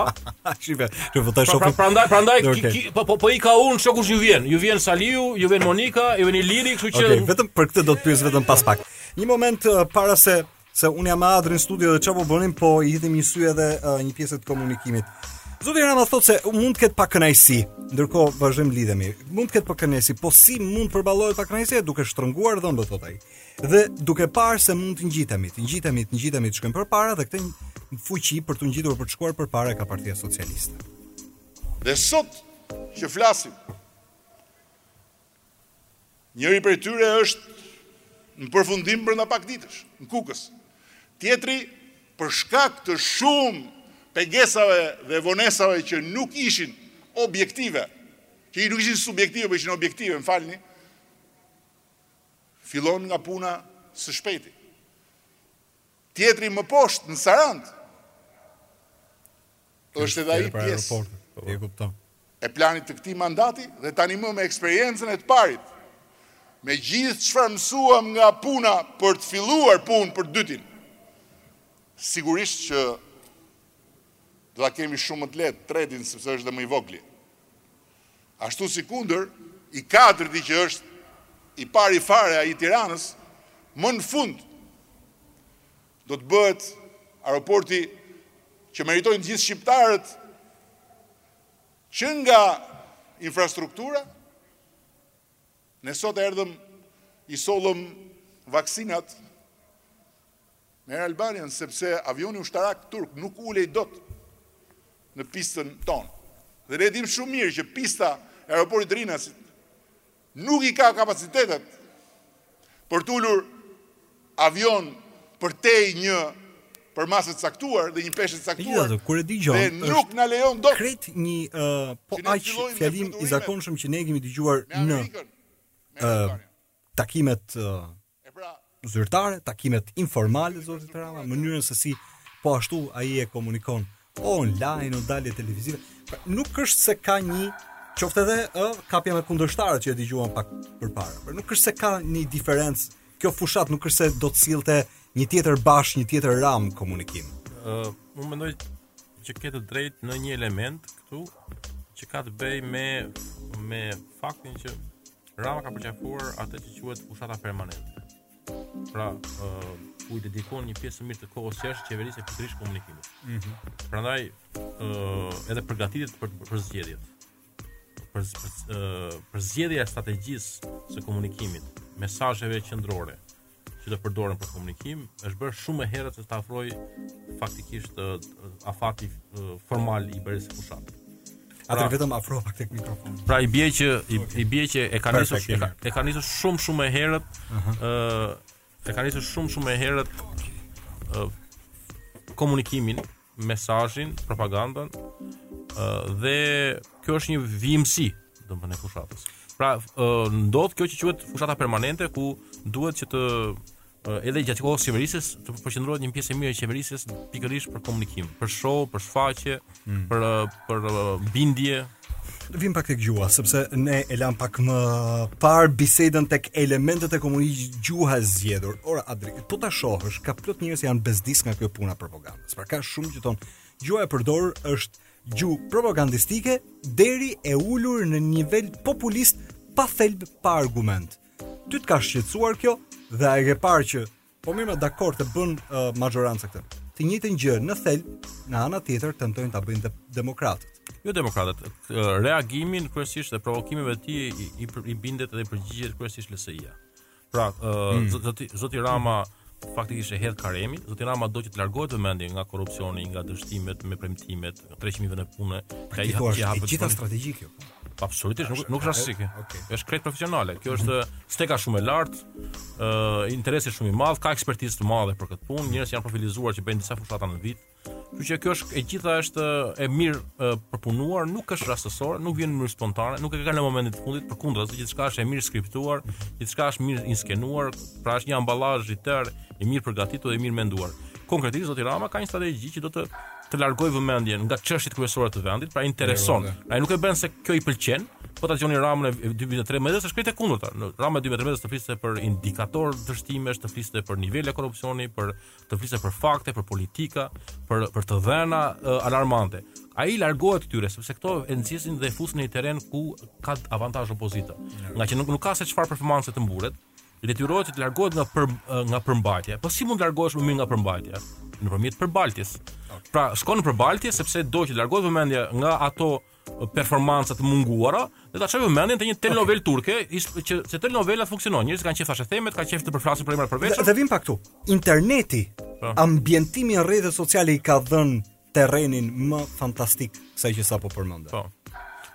shife të votoj pra, shoku pra, prandaj prandaj okay. po po po po ika unë shoku ju vjen ju vjen Saliu ju vjen Monika ju vjen Iliri kështu që okay, vetëm për këtë do të pyes vetëm pas pak një moment uh, para se Se unë jam me Adrin studio dhe çfarë po bënim, po i hidhim një sy edhe uh, një pjesë të komunikimit. Zoti Rama thotë se mund të ketë pakënaqësi, ndërkohë vazhdojmë lidhemi. Mund të ketë pakënaqësi, po si mund të përballohet pakënaqësia duke shtrënguar dhëmbët thotë ai. Dhe duke parë se mund të ngjitemi, të ngjitemi, të ngjitemi të shkojmë përpara dhe këtë fuqi për t'u ngjitur për të shkuar përpara e ka Partia Socialiste. Dhe sot që flasim Njëri prej tyre është në përfundim brenda pak ditësh, në Kukës. Tjetri, për shkak të shumë pengesave dhe vonesave që nuk ishin objektive, që nuk ishin subjektive, por po ishin objektive, më falni, fillon nga puna së shpejti. Tjetri më poshtë në Sarandë. Është edhe ai pjesë e planit të këtij mandati dhe tanimë me eksperiencën e të parit. Me gjithë çfarë mësuam nga puna për të filluar punë për të dytin. Sigurisht që do ta kemi shumë më të lehtë të tretin sepse është dhe më i vogli. Ashtu sikundër i katërti që është i pari fare ai i Tiranës, më në fund do të bëhet aeroporti që meritojnë të gjithë shqiptarët që nga infrastruktura, ne sot erdhëm i sollëm vaksinat Me Air Albanian sepse avioni ushtarak turk nuk ulej dot në pistën tonë. Dhe ne e dimë shumë mirë që pista e aeroportit të Rinasit nuk i ka kapacitetet për të ulur avionë përtej një përmase të caktuar dhe një peshe të caktuar. Gjithashtu, kur e dëgjon, dhe nuk na lejon dot. Krejt një uh, po aq fjalim i zakonshëm që ne e kemi dëgjuar në uh, takimet uh, zyrtare, takimet informale të zotit Rama, mënyrën se si po ashtu ai e komunikon online, në dalje televizive. Pra, nuk është se ka një qoftë edhe ë kapja me kundërshtarët që e dëgjuam pak përpara. Pra, nuk është se ka një diferencë. Kjo fushatë nuk është se do të sillte një tjetër bash, një tjetër Ramë komunikim. Ë, uh, unë mendoj që ke të drejtë në një element këtu që ka të bëjë me me faktin që Rama ka përqafuar atë që quhet fushata permanente. Pra, ë uh, ku i dedikon një pjesë të mirë të kohës së qeverisjes pikërisht komunikimit. Ëh. Mm -hmm. Prandaj, ë uh, edhe përgatitjet për për zgjedhjet. Për ë uh, për zgjedhjen e strategjisë së komunikimit, mesazheve qendrore, që të përdoren për komunikim, është bërë shumë më herët se të afrojë faktikisht afati formal i bërjes së fushatës. Pra, A, vetëm afrohu pak tek mikrofon. Pra i bie që i, i bie që e ka nisur e ka, e ka nisur shumë shumë më herët. Ëh. Uh -huh. e ka nisur shumë shumë më herët komunikimin mesazhin, propagandën dhe kjo është një vijimësi, domethënë e fushatës. Pra, ndodh kjo që quhet fushata permanente ku duhet që të edhe gjatë kohës së qeverisjes të përqendrohet një pjesë e mirë e qeverisjes pikërisht për komunikim, për show, për shfaqje, mm. për për bindje, vijmë pak tek gjuha, sepse ne e lamë pak më parë bisedën tek elementet e komunikimit gjuha e zgjedhur. Ore Adri, po ta shohësh, ka plot njerëz që janë bezdis nga kjo puna propagandës. Pra ka shumë që thonë, gjuha e përdorur është gjuhë propagandistike deri e ulur në nivel populist pa thelb pa argument. Ty të ka shqetësuar kjo dhe a e ke parë që Po mirë, ma dakord e bën uh, maxhoranca këtë. Të njëjtën gjë në thelb, në anën tjetër tentojnë ta bëjnë dhe demokratët. Jo demokratët, reagimin kryesisht dhe provokimeve të tij i, i, i bindet dhe i përgjigjet kryesisht LSI-ja. Pra, uh, mm. zoti, zoti Rama faktikisht e hedh karremin, zoti Rama do që të largohet vëmendja nga korrupsioni, nga dështimet me premtimet, 300 vende pune. Ka i hapur hapur gjithë strategji kjo. Absolutisht, nuk nuk është rastësi. Okay. Është krejt profesionale. Kjo është mm -hmm. steka shumë e lartë, ë uh, interesi shumë i madh, ka ekspertizë të madhe për këtë punë, njerëz janë të profilizuar që bëjnë disa fushata në vit. Kështu që kjo është e gjitha është e mirë uh, përpunuar, nuk është rastësore, nuk vjen në mënyrë spontane, nuk e ka në momentin e fundit, përkundrazi gjithçka është e mirë skriptuar, gjithçka është mirë inskenuar, pra është një ambalazh i tërë, i mirë përgatitur dhe i mirë menduar. Konkretisht zoti Rama ka një strategji që do të të largojë vëmendjen nga çështjet kryesore të vendit, pra intereson. Ai nuk e bën se kjo i pëlqen, po ta dëgjoni Ramën e 2013 është krejt e kundërta. Në Ramën e 2013 të fliste për indikatorë dështimesh, të fliste për nivele korrupsioni, për të fliste për fakte, për politika, për për të dhëna uh, alarmante. Ai largohet këtyre sepse këto e nxjerrin dhe e fusin në një terren ku ka avantazh opozita. Ngaqë nuk, nuk ka se çfarë performance të mburret, Detyrohet që të largohet nga për, nga përmbajtja. Po si mund të largohesh më mirë nga përmbajtja? Nëpërmjet përbaltjes. Pra, shkon në përbaltje sepse do që të largohet vëmendja nga ato performanca të munguara dhe ta çojë vëmendjen te një telenovelë okay. turke, ish, që se telenovelat funksionojnë. Njerëzit kanë qejf thashethemet, kanë qejf të përflasin për emra të përveçëm. Dhe vim pak këtu. Interneti, pra. Po. ambientimi i rrjeteve sociale i ka dhënë terrenin më fantastik asaj që sapo përmende. Po.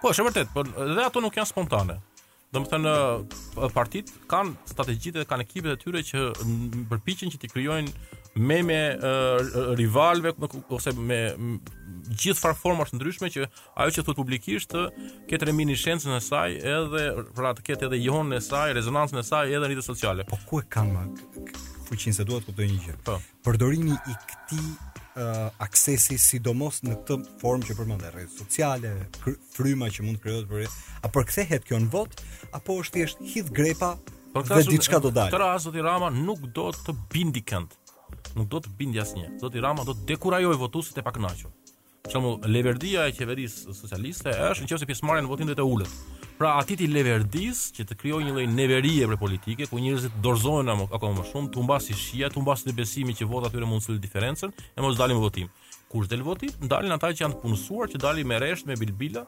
Po, është vërtet, por edhe ato nuk janë spontane. Domethënë, partitë kanë strategjitë dhe kanë ekipet e tyre që përpiqen që t'i krijojnë meme rivalëve ose me gjithfarë formash të ndryshme që ajo që thotë publikisht të ketë reminishencën e saj edhe pra të ketë edhe jehonën e saj, rezonancën e saj edhe në rrjetet sociale. Po ku e kanë fuqinë se duhet të kuptoj një gjë. Po. Përdorimi i këtij uh, aksesi sidomos në këtë formë që përmende rrjete sociale, fryma që mund të krijohet për a përkthehet kjo në votë apo është thjesht hidh grepa po dhe diçka do dalë. Në këtë rast zoti Rama nuk do të bindë kënd. Nuk do të bindë asnjë. Zoti Rama do të dekurajojë votuesit e pakënaqur. Për shembull, leverdia e qeverisë socialiste është në qoftë se pjesëmarrja në votim do të jetë e ulët. Pra atij i leverdis që të krijojë një lloj neverie për politikën ku njerëzit dorëzohen akoma më shumë, t'u humbasë shija, t'u humbasë dhe besimi që vota e tyre mund të sjellë diferencën e mos dalin në votim. Kush del në votim? Dalin ata që janë të punësuar që dalin me rresht me bilbila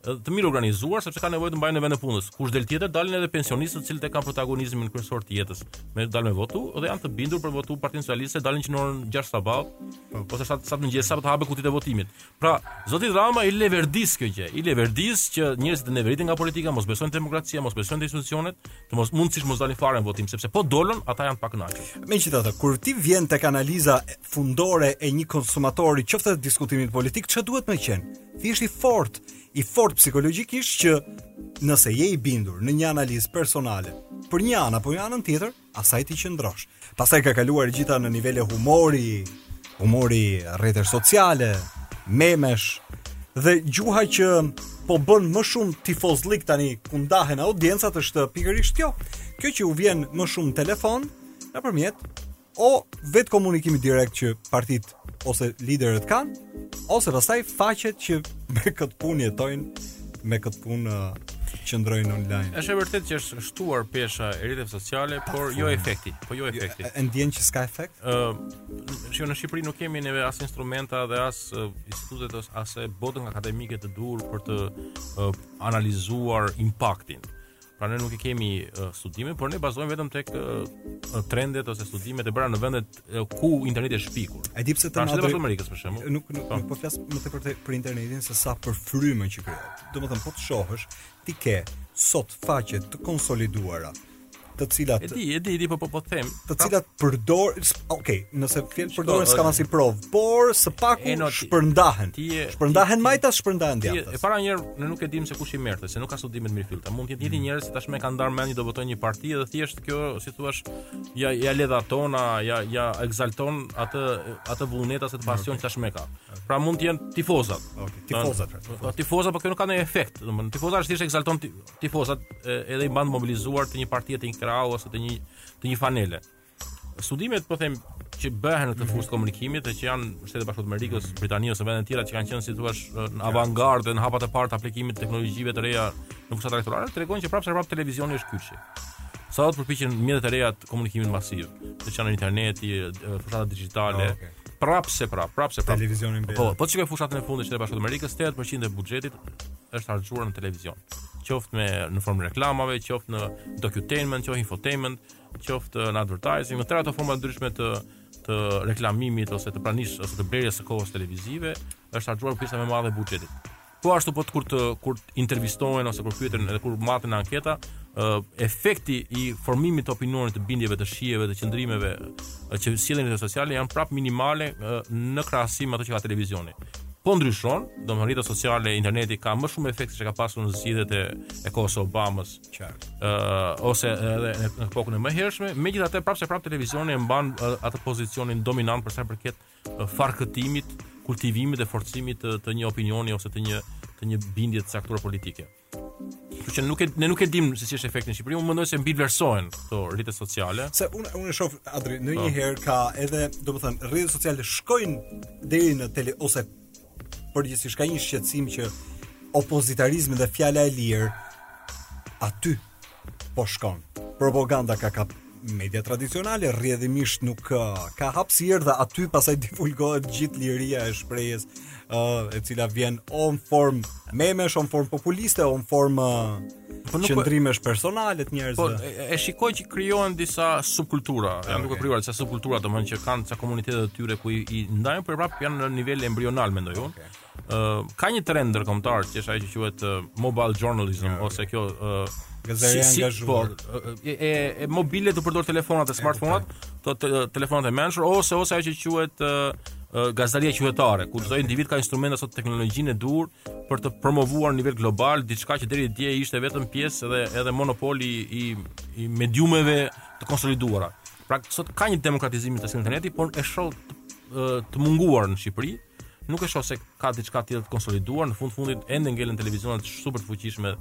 të mirorganizuar sepse kanë nevojë të mbajnë vendin e punës. Kush del tjetër dalin edhe pensionistët të cilët e kanë protagonizmin kryesor të jetës. Me dalë me votu dhe janë të bindur për të votu Partinë Socialiste dalin që në orën 6 sabah po. ose 7 sahat të mëngjesit sa të hapen kutitë e votimit. Pra, zotit Rama i leverdis kjo gjë. I leverdis që njerëzit të neveriten nga politika, mos besojnë te demokracia, mos besojnë te institucionet, të mos mundësisht mos dalin fare në votim sepse po dolën ata janë të pakënaqur. Megjithatë, kur ti vjen tek analiza fundore e një konsumatori, qoftë diskutimit politik, ça duhet me qenë? thjesht i fortë, i fortë psikologjikisht që nëse je i bindur në një analizë personale për një anë apo anën tjetër, asaj t'i qëndrosh. Pastaj ka kaluar e gjitha në nivele humori, humori rrjetesh sociale, memesh dhe gjuha që po bën më shumë tifozllik tani ku ndahen audiencat është pikërisht kjo. Kjo që u vjen më shumë në telefon nëpërmjet o vetë komunikimi direkt që partitë ose liderët kanë, ose pastaj faqet që me këtë punë jetojnë, me këtë punë uh, qëndrojnë online. Është e vërtetë që është shtuar pesha e rrjeteve sociale, por jo efekti, po jo efekti. E ndjen që s'ka efekt? Ë, uh, shiko në Shqipëri nuk kemi neve as instrumenta dhe as uh, institutet e as botën akademike të duhur për të uh, analizuar impaktin. Pra ne nuk i kemi uh, studime, por ne bazohemi vetëm tek uh, trendet ose studimet e bëra në vendet uh, ku interneti është shpikur. A di pse të ndodhi? Pra, në Amerikës për shembull. Nuk nuk, po. nuk po flas më tepër te, për internetin se sa për frymën që krijohet. Domethënë po të shohësh, ti ke sot faqe të konsoliduara, të cilat E di, e di, e di po po po them, të cilat përdor, ok, nëse fjala përdoren s'kam asnjë provë, por së paku no, shpërndahen. Ti, shpërndahen majtas, shpërndahen djathtas. E para një herë ne nuk e dimë se kush i merrte, se nuk ka studime të mirëfillta. Mund të jetë mm. njerëz që tashmë kanë ndarë mendjen do votojnë një parti dhe thjesht kjo, si thua, ia ia ledhaton, ia ia ekzalton atë atë vullnet ose atë pasion që tashmë ka. Pra mund të jenë tifozat. Ok, tifozat. Pra, pra, tifozat po kjo nuk ka ndonjë efekt, domethënë tifozat thjesht ekzalton tifozat edhe i mban mobilizuar të një partie të një krahu ose të një të një fanele. Studimet po them që bëhen në këtë fushë të komunikimit dhe që janë Shtetet e Bashkuara të Amerikës, Britania ose vende të tjera që kanë qenë si thua në avangardë në hapat e parë të aplikimit të teknologjive të reja në fushatat elektorale, tregojnë që prapëseprapë televizioni është kyçi. Sado të përpiqen mjetet e reja të komunikimit masiv, siç janë interneti, fushatat digjitale, oh, prapëseprapë, prapëseprapë. Televizionin bërë. Po, po të shikosh fushatën e fundit Shtetet e Bashkuara të Amerikës, 80% e buxhetit është harxhuar në televizion. qoftë me në formë reklamave, qoftë në docutainment, qoftë infotainment, qoftë në advertising, në tërë ato forma të ndryshme të të reklamimit ose të pranisë ose të blerjes së kohës televizive, është harxhuar pjesa më e madhe e buxhetit. Po ashtu po të kur të kur të intervistohen ose kur pyeten edhe kur maten anketa, uh, efekti i formimit të opinionit të bindjeve të shijeve të qëndrimeve uh, që sjellin rrjetet sociale janë prap minimale uh, në krahasim me ato që ka televizioni. po ndryshon, domethënë rrjetet sociale, interneti ka më shumë efekt se ç'ka pasur në zgjedhjet e, e kohës Obamës, Qartë. uh, ose edhe në, në kohën më e hershme, megjithatë prapëseprapë televizioni e mban uh, atë pozicionin dominant përsa i përket uh, farkëtimit, kultivimit dhe forcimit të, të një opinioni ose të një të një bindje të caktuar politike. Kështu që nuk e ne nuk e dimë se si është efekti në Shqipëri. Unë mendoj se mbivlerësohen këto rrjetet sociale. Se unë unë e shoh Adri, në një po. herë ka edhe, domethënë, rrjetet sociale shkojnë deri në tele ose përgjithësisht ka një shqetësim që opozitarizmi dhe fjala e lirë aty Po shkon. Propaganda ka kap media tradicionale rrjedhimisht nuk ka hapësirë dhe aty pastaj divulgohet gjithë liria e shprehjes uh, e cila vjen o në formë memesh, o në formë populiste, o në formë uh, po nuk, qëndrimesh personale të njerëzve. Po e, e shikoj që krijohen disa subkultura, janë okay. duke krijuar disa subkultura, domethënë që kanë disa komunitete të tyre ku i, i ndajnë, por prapë janë në nivel embrional mendoj unë. Okay. uh, ka një trend ndërkombëtar që është ajo që quhet uh, mobile journalism yeah. ose kjo uh, si, si, po, e, e, e mobile të përdor telefonat e smartfonat, të, të, telefonat e mençur ose ose ajo që quhet uh, gazetaria qytetare, ku çdo individ ka instrumente sot teknologjinë e duhur për të promovuar në nivel global diçka që deri dje ishte vetëm pjesë edhe edhe monopoli i i mediumeve të konsoliduara. Pra sot ka një demokratizim të internetit, por e shoh të munguar në Shqipëri. Nuk e shoh se ka diçka tjetër të konsoliduar, në fund fundit ende ngelen televizionet super të fuqishme.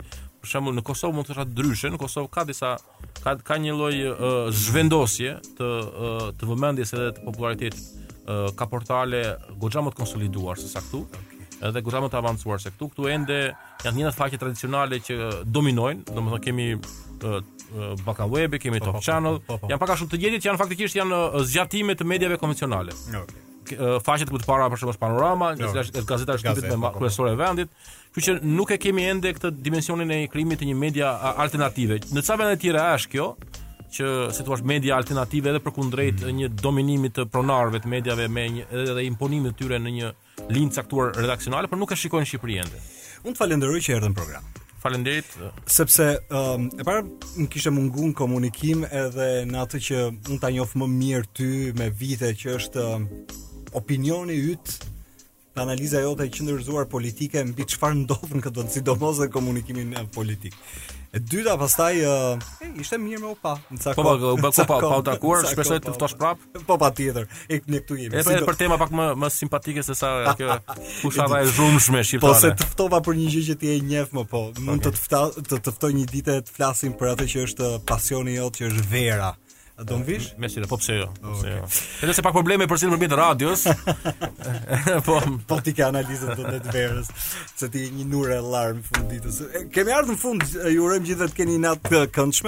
Për shembull në Kosovë mund të thosha ndryshe, në Kosovë ka disa ka ka një lloj uh, zhvendosje të uh, të vëmendjes edhe të popularitetit. Uh, ka portale goxha më të konsoliduar se sa këtu. Edhe goxha më të avancuar se këtu. Këtu ende janë njëlloj faqe tradicionale që dominojnë, domethënë kemi uh, BalkanWeb, kemi po, Top po, po, Channel, janë pak a shumë të gjithë që janë faktikisht janë zgjatime të mediave konvencionale. Okej. Okay. faqet më të para për shembull panorama, që është jo. gazeta e shtypit me po, po. kryesore e vendit. Kështu që nuk e kemi ende këtë dimensionin e krijimit të një media alternative. Në ca vende të tjera është kjo që si thua media alternative edhe përkundrejt mm. një dominimi të pronarëve të mediave me një edhe imponimit të tyre në një linjë caktuar redaksionale, por nuk e shikoj në Shqipëri ende. Unë të falenderoj që erdhe në program. Faleminderit. Sepse um, e para më kishte munguar komunikim edhe në atë që unë ta njoh më mirë ty me vite që është um, opinioni yt dhe analiza jote e qendërzuar politike mbi çfarë ndodh në këtë vend, sidomos në komunikimin politik. E dyta pastaj uh, ishte mirë me u pa. Po po, u bë pa, pa u takuar, shpresoj të ftosh prap. Po patjetër, e ne këtu jemi. Edhe për tema pak më më simpatike se sa kjo fushata e zhurmshme shqiptare. Po se të ftova për një gjë që ti e njeh mirë po, mund të të të të ftoj një ditë të flasim për atë që është pasioni jot që është vera. A do më vish? Me siguri, po pse jo? Po pse jo? Edhe se pak probleme për cilën përmjet radios. po po ti ke analizën tënde të verës, se ti je një gurme në fund të ditës. Kemi ardhur në fund, ju urojmë gjithëve të keni natë të këndshme.